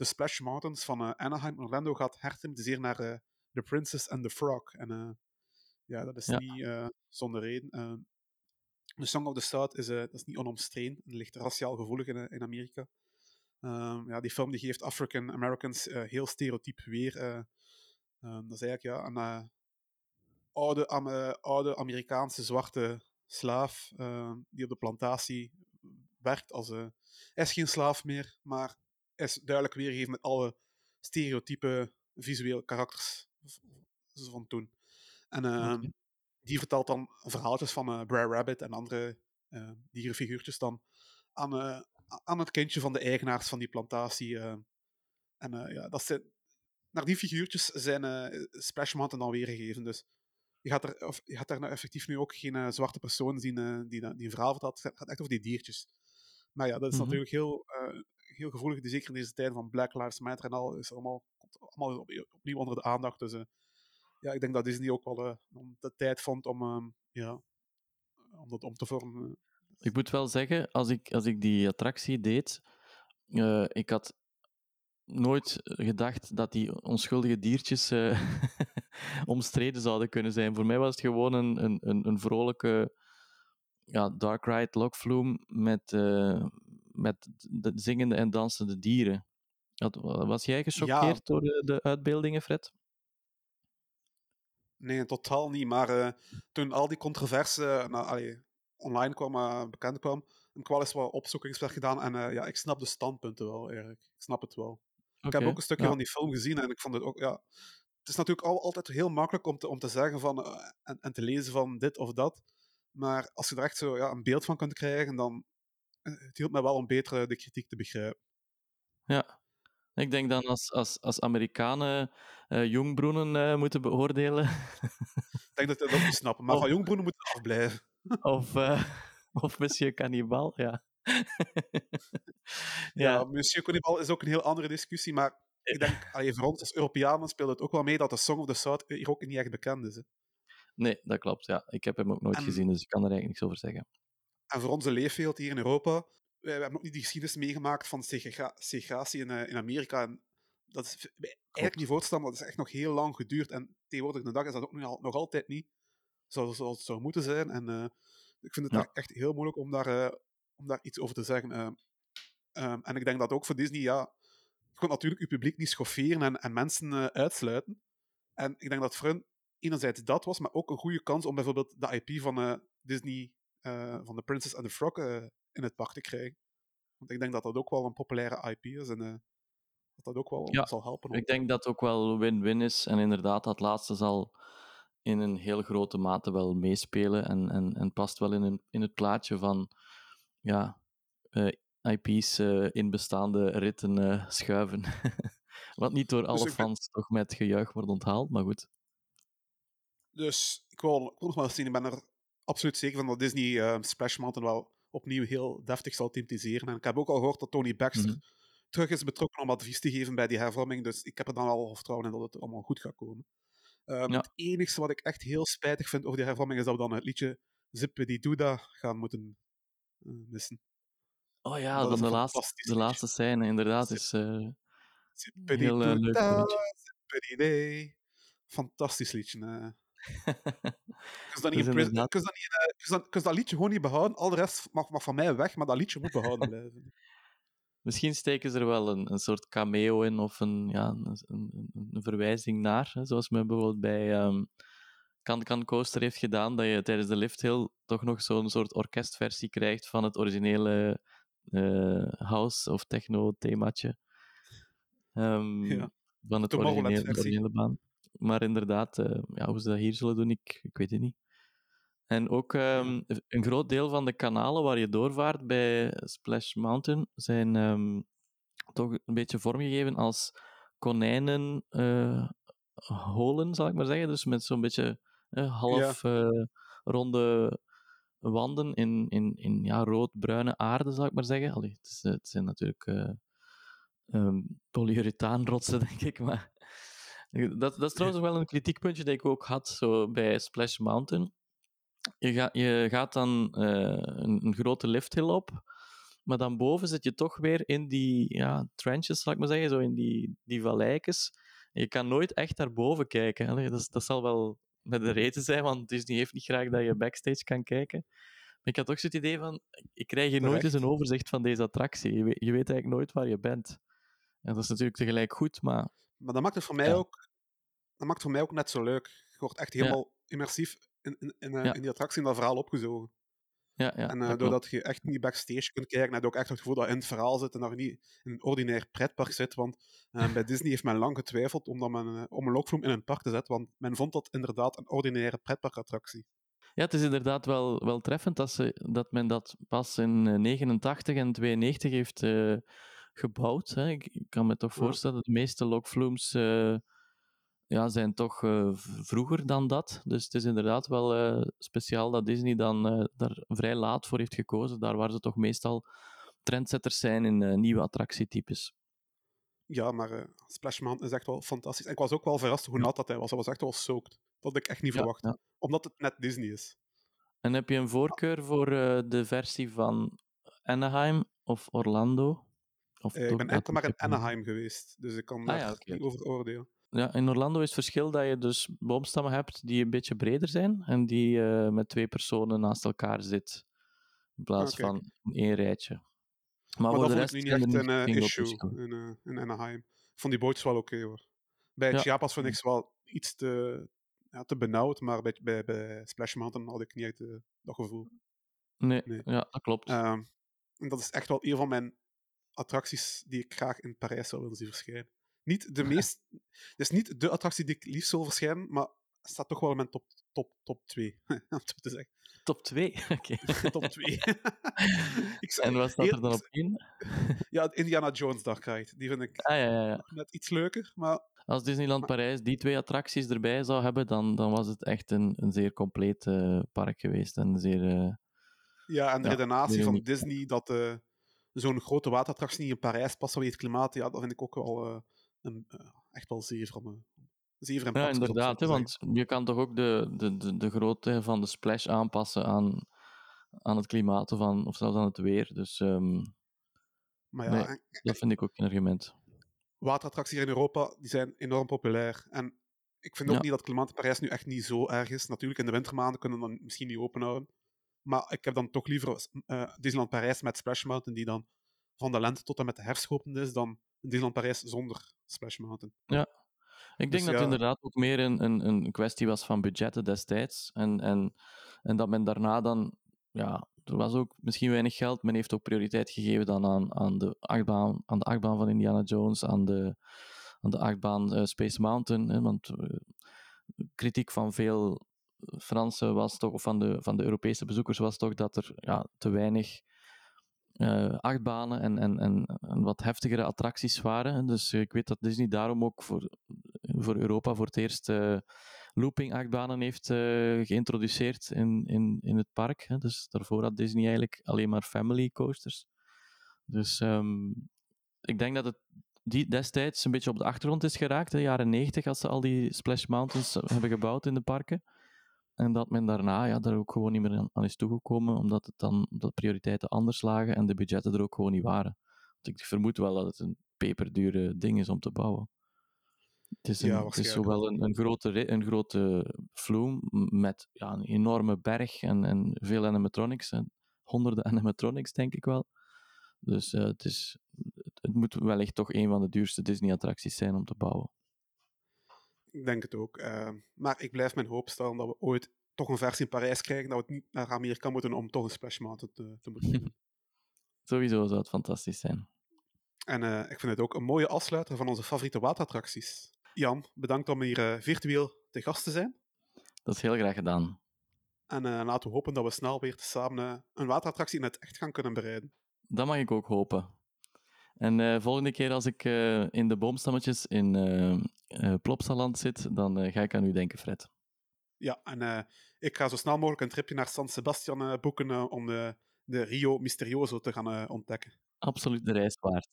de Splash Mountains van uh, Anaheim en Orlando gaat herthematiseren naar uh, The Princess and the Frog. En uh, ja, dat is Ja. niet zonder reden. The Song of the South is, dat is niet onomstreden. Het ligt raciaal gevoelig in, in Amerika. Ehm, ja, die film die geeft African Americans heel stereotyp weer. Ehm, dat is eigenlijk ja, een oude, oude Amerikaanse zwarte slaaf die op de plantatie werkt als... hij is geen slaaf meer, maar is duidelijk weergegeven met alle stereotype visuele karakters van toen. En uh, Oké. die vertelt dan verhaaltjes van uh, Brer Rabbit en andere uh, dierenfiguurtjes dan aan, uh, aan het kindje van de eigenaars van die plantatie. en ja, dat zijn, naar die figuurtjes zijn Splash Mountain dan weergegeven. Dus je gaat, er, of, je gaat daar nou effectief nu ook geen zwarte persoon zien die, die een verhaal vertelt. Het gaat echt over die diertjes. Maar ja, dat is Mhm. natuurlijk heel, heel gevoelig. Zeker in deze tijd van Black Lives Matter en al. Is allemaal, allemaal op, opnieuw onder de aandacht. Dus uh, ja, ik denk dat Disney ook wel uh, de tijd vond om, um, ja, om dat om te vormen. Ik moet wel zeggen, als ik, als ik die attractie deed, uh, ik had nooit gedacht dat die onschuldige diertjes omstreden zouden kunnen zijn. Voor mij was het gewoon een, een, een, vrolijke ja, dark ride lokvloem met, met de zingende en dansende dieren. Was jij gechoqueerd Ja. door de, de uitbeeldingen, Fred? Nee, totaal niet. Maar uh, toen al die controverse nou, allee, online kwam, uh, bekend kwam, heb ik wel eens wat opzoekingswerk gedaan. En uh, ja, ik snap de standpunten wel, eigenlijk. Ik snap het wel. Ik heb ook een stukje ja. van die film gezien en ik vond het ook, ja... Het is natuurlijk al, altijd heel makkelijk om te, om te zeggen van, en, en, te lezen van dit of dat. Maar als je er echt zo ja, een beeld van kunt krijgen, dan... Het hielp mij wel om beter de kritiek te begrijpen. Ja. Ik denk dan als, als, als Amerikanen uh, Jongbroenen uh, moeten beoordelen. ik denk dat dat niet snappen, maar of, van Jongbroenen moeten afblijven. of, uh, of Monsieur Cannibal, ja. ja, ja, Monsieur Cannibal is ook een heel andere discussie, maar ik denk, allee, voor ons als Europeanen speelt het ook wel mee dat de Song of the South hier ook niet echt bekend is. Hè. Nee, dat klopt, ja. Ik heb hem ook nooit en, gezien, dus ik kan er eigenlijk niks over zeggen. En voor onze leefwereld hier in Europa, wij, hebben ook niet die geschiedenis meegemaakt van segrega segregatie in, uh, in Amerika. En dat is eigenlijk niet voor te stellen, dat is echt nog heel lang geduurd. En tegenwoordig de dag is dat ook nog, nog altijd niet zoals, zoals het zou moeten zijn. En uh, ik vind het ja. echt heel moeilijk om daar, uh, om daar iets over te zeggen. Um, en ik denk dat ook voor Disney, ja, je kunt natuurlijk je publiek niet schofferen en, en mensen uitsluiten. En ik denk dat voor hen enerzijds dat was, maar ook een goede kans om bijvoorbeeld de IP van Disney, uh, van The Princess and the Frog, uh, in het park te krijgen. Want ik denk dat dat ook wel een populaire IP is en uh, dat dat ook wel ja, zal helpen. Ik denk dat het ook wel win-win is en inderdaad dat laatste zal in een heel grote mate wel meespelen en, en, en past wel in, een, in het plaatje van ja, eh, IP's eh, in bestaande ritten eh, schuiven. Wat niet door alle ik ben- fans toch met gejuich wordt onthaald, maar goed. Dus ik wil, ik wil nog wel eens zien. Ik ben er absoluut zeker van dat Disney eh, Splash Mountain wel opnieuw heel deftig zal thematiseren. En ik heb ook al gehoord dat Tony Baxter Mhm. terug is betrokken om advies te geven bij die hervorming. Dus ik heb er dan al vertrouwen in dat het allemaal goed gaat komen. Ehm, Ja. Het enige wat ik echt heel spijtig vind over die hervorming is dat we dan het liedje Zippe Duda gaan moeten eh, missen. Oh ja, Dat is de laatste, de laatste scène, inderdaad, Zip- is eh, Zippe heel eh, leuk liedje. Fantastisch liedje. kan dat, Dus in dat, niet, eh, dat- liedje gewoon niet behouden. Al de rest mag, mag van mij weg, maar dat liedje moet behouden blijven. Misschien steken ze er wel een, een soort cameo in of een, ja, een, een, een- verwijzing naar. Hè, zoals men bijvoorbeeld bij ehm Can Can Coaster heeft gedaan, dat je tijdens de lift heel toch nog zo'n soort orkestversie krijgt van het originele eh, house- of techno-themaatje. Ehm, Ja. Van het originele, originele baan. Maar inderdaad, eh, ja, hoe ze dat hier zullen doen, ik, ik weet het niet. En ook ehm, een groot deel van de kanalen waar je doorvaart bij Splash Mountain zijn ehm, toch een beetje vormgegeven als konijnen eh, holen, zal ik maar zeggen. Dus met zo'n beetje eh, half ronde wanden in, in, in ja, rood-bruine aarde, zal ik maar zeggen. Allee, het, is, het zijn natuurlijk polyurethaanrotsen, denk ik. Maar dat, dat is trouwens wel een kritiekpuntje dat ik ook had zo bij Splash Mountain. Je, ga, je gaat dan eh, een, een grote lifthill op, maar dan boven zit je toch weer in die ja, trenches, zal ik maar zeggen, zo in die, die valleikes. Je kan nooit echt naar boven kijken. Allee, dat, dat zal wel met de reden zijn, want Disney heeft niet graag dat je backstage kan kijken. Maar ik had toch zo het idee van, ik krijg hier nooit eens een overzicht van deze attractie. Je weet, je weet eigenlijk nooit waar je bent. En dat is natuurlijk tegelijk goed, maar Maar dat maakt het voor mij Ja. ook, dat maakt het voor mij ook net zo leuk. Je wordt echt helemaal immersief in, in, in, eh, in die attractie en dat verhaal opgezogen. ja, ja en eh, doordat je echt niet backstage kunt kijken, heb je ook echt het gevoel dat je in het verhaal zit en dat je niet in een ordinair pretpark zit. Want eh, bij Disney heeft men lang getwijfeld omdat men, om een lokvloem in een park te zetten, want men vond dat inderdaad een ordinaire pretparkattractie. Ja, het is inderdaad wel, wel treffend dat, ze, dat men dat pas in eh, 89 en 92 heeft gebouwd. Hè. Ik, ik kan me toch Ja. voorstellen dat de meeste lokvloems eh, ja, zijn toch eh, vroeger dan dat. Dus het is inderdaad wel eh, speciaal dat Disney dan daar vrij laat voor heeft gekozen. Daar waar ze toch meestal trendsetters zijn in nieuwe attractietypes. Ja, maar Splash Mountain is echt wel fantastisch. En ik was ook wel verrast hoe nat dat hij was. Hij was echt wel soaked. Dat had ik echt niet Ja, verwacht. ja. Omdat het net Disney is. En heb je een voorkeur voor de versie van Anaheim of Orlando? Of Eh, ik ben enkel maar in Anaheim geweest, dus ik kan daar Ah ja, oké, niet over oordelen. Ja, in Orlando is het verschil dat je dus boomstammen hebt die een beetje breder zijn en die eh, met twee personen naast elkaar zit, in plaats Ah, kijk. van één rijtje. Maar, Maar, voor dat de vond ik rest nu niet echt een eh, issue in, in Anaheim. Ik vond die bootjes wel oké hoor. Bij Ja. Chiapas vind ik ze wel iets te, ja, te benauwd, maar bij, bij, bij Splash Mountain had ik niet echt dat gevoel. Nee, Nee. ja, dat klopt. Ehm, en dat is echt wel een van mijn attracties die ik graag in Parijs zou willen zien verschijnen. Niet de meest... Het is niet de attractie die ik liefst wil verschijnen, maar het staat toch wel in mijn top, top, top 2. om het te zeggen. Top 2. Oké. top 2. ik zou- En wat staat er dan op één? Ja, Indiana Jones Dark Ride. Die vind ik Ah ja, ja, ja. net iets leuker, maar Als Disneyland Parijs die twee attracties erbij zou hebben, dan, dan was het echt een, een zeer compleet eh, park geweest. En zeer, eh, Ja, en de redenatie van. Disney dat eh, zo'n grote waterattractie niet in Parijs past vanwege het klimaat, ja, dat vind ik ook wel eh, een, eh, echt wel zeer van me. Zeer Ja, impactvol, om het zo inderdaad. Hè, want je kan toch ook de, de, de, de grootte van de splash aanpassen aan, aan het klimaat of, aan, of zelfs aan het weer. Dus ehm, Maar ja, nee. en- dat vind ik ook een argument. waterattracties hier in Europa die zijn enorm populair. En ik vind ook Ja. niet dat het klimaat in Parijs nu echt niet zo erg is. Natuurlijk, in de wintermaanden kunnen we dan misschien niet open houden. Maar ik heb dan toch liever eh Disneyland Parijs met Splash Mountain, die dan van de lente tot en met de herfst geopend is, dan Disneyland Parijs zonder Splash Mountain. Ik denk Dus dat het ja. inderdaad ook meer een, een, een kwestie was van budgetten destijds. En, en, en dat men daarna dan... Ja, er was ook misschien weinig geld. Men heeft ook prioriteit gegeven dan aan, aan, de, achtbaan, aan de achtbaan van Indiana Jones, aan de, aan de achtbaan eh, Space Mountain. Hè, want eh, kritiek van veel Fransen was toch, of van de, van de Europese bezoekers was toch dat er ja, te weinig uh, achtbanen en, en, en, wat heftigere attracties waren. Dus ik weet dat Disney daarom ook voor, voor Europa voor het eerst uh, looping-achtbanen heeft uh, geïntroduceerd in, in, in het park. Hè. Dus daarvoor had Disney eigenlijk alleen maar family coasters. Dus um, ik denk dat het die destijds een beetje op de achtergrond is geraakt, de jaren 90, als ze al die Splash Mountains hebben gebouwd in de parken. En dat men daarna ja, daar ook gewoon niet meer aan, is toegekomen, omdat het dan dat prioriteiten anders lagen en de budgetten er ook gewoon niet waren. Want ik vermoed wel dat het een peperdure ding is om te bouwen. Het is, een, het is zowel een, een, grote, een grote vloem met ja, een enorme berg en, en veel animatronics. En honderden animatronics, denk ik wel. Dus uh, het, is, het moet wellicht toch een van de duurste Disney-attracties zijn om te bouwen. Ik denk het ook. Uh, maar ik blijf mijn hoop stellen dat we ooit toch een versie in Parijs krijgen, dat we het niet naar Amerika moeten om toch een Splash Mountain te, te doen. Sowieso zou het fantastisch zijn. En uh, ik vind het ook een mooie afsluiter van onze favoriete waterattracties. Jan, bedankt om hier virtueel te gast te zijn. Dat is heel graag gedaan. En laten we hopen dat we snel weer samen een waterattractie in het echt gaan kunnen bereiden. Dat mag ik ook hopen. En volgende keer als ik in de boomstammetjes in uh, Plopsaland zit, dan ga ik aan u denken, Fred. Ja, en ik ga zo snel mogelijk een tripje naar San Sebastian boeken om de, de Rio Misterioso te gaan ontdekken. Absoluut de reis waard.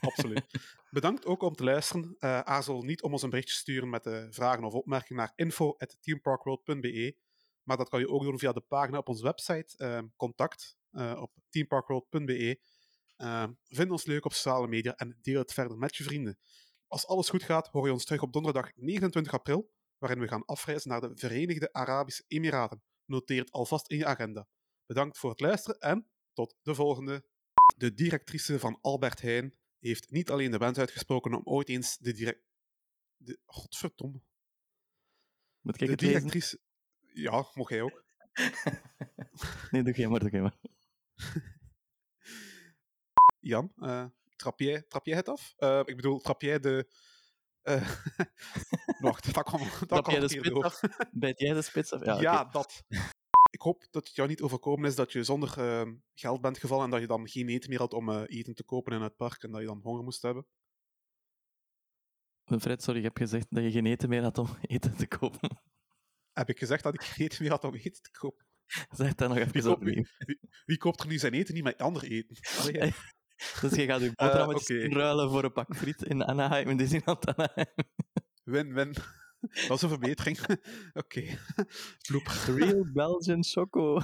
Absoluut. Bedankt ook om te luisteren. aarzel niet om ons een berichtje te sturen met vragen of opmerkingen naar info.teamparkworld.be. Maar dat kan je ook doen via de pagina op onze website, contact, op teamparkworld.be. Vind ons leuk op sociale media en deel het verder met je vrienden. Als alles goed gaat, hoor je ons terug op donderdag 29 april, waarin we gaan afreizen naar de Verenigde Arabische Emiraten. Noteer het alvast in je agenda. Bedankt voor het luisteren en tot de volgende. De directrice van Albert Heijn heeft niet alleen de wens uitgesproken om ooit eens de direct... De... Godverdomme. Moet ik de directrice... Ja, mocht jij ook. nee, doe jij maar, doe jij maar. Jan, uh, trap, jij, het af? Uh, ik bedoel, trap jij de... Uh, wacht, dat kwam, dat trap de spits af? Bijt jij de spits af? Ja, ja okay. dat. Ik hoop dat het jou niet overkomen is dat je zonder uh, geld bent gevallen en dat je dan geen eten meer had om uh, eten te kopen in het park en dat je dan honger moest hebben. Fred, sorry, ik heb gezegd dat je geen eten meer had om eten te kopen. Heb ik gezegd dat ik geen eten meer had om eten te kopen? Zeg dat nog even opnieuw. Wie, wie, wie, koopt er nu zijn eten niet met ander eten? Allee, dus je gaat je boterhammetjes uh, okay. ruilen voor een pak friet in Anaheim, in Disneyland Anaheim. Win-win. Dat is een verbetering. Oké. Okay. Real Belgian Choco.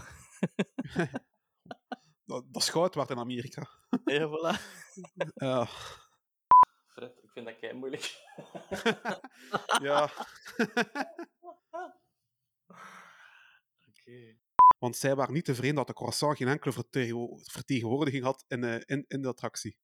dat, dat is goud waard in Amerika. Ja, voilà. Uh. Fred, ik vind dat kei moeilijk. ja. Oké. Want zij waren niet tevreden dat de croissant geen enkele vertegenwoordiging had in, uh, in, in de attractie.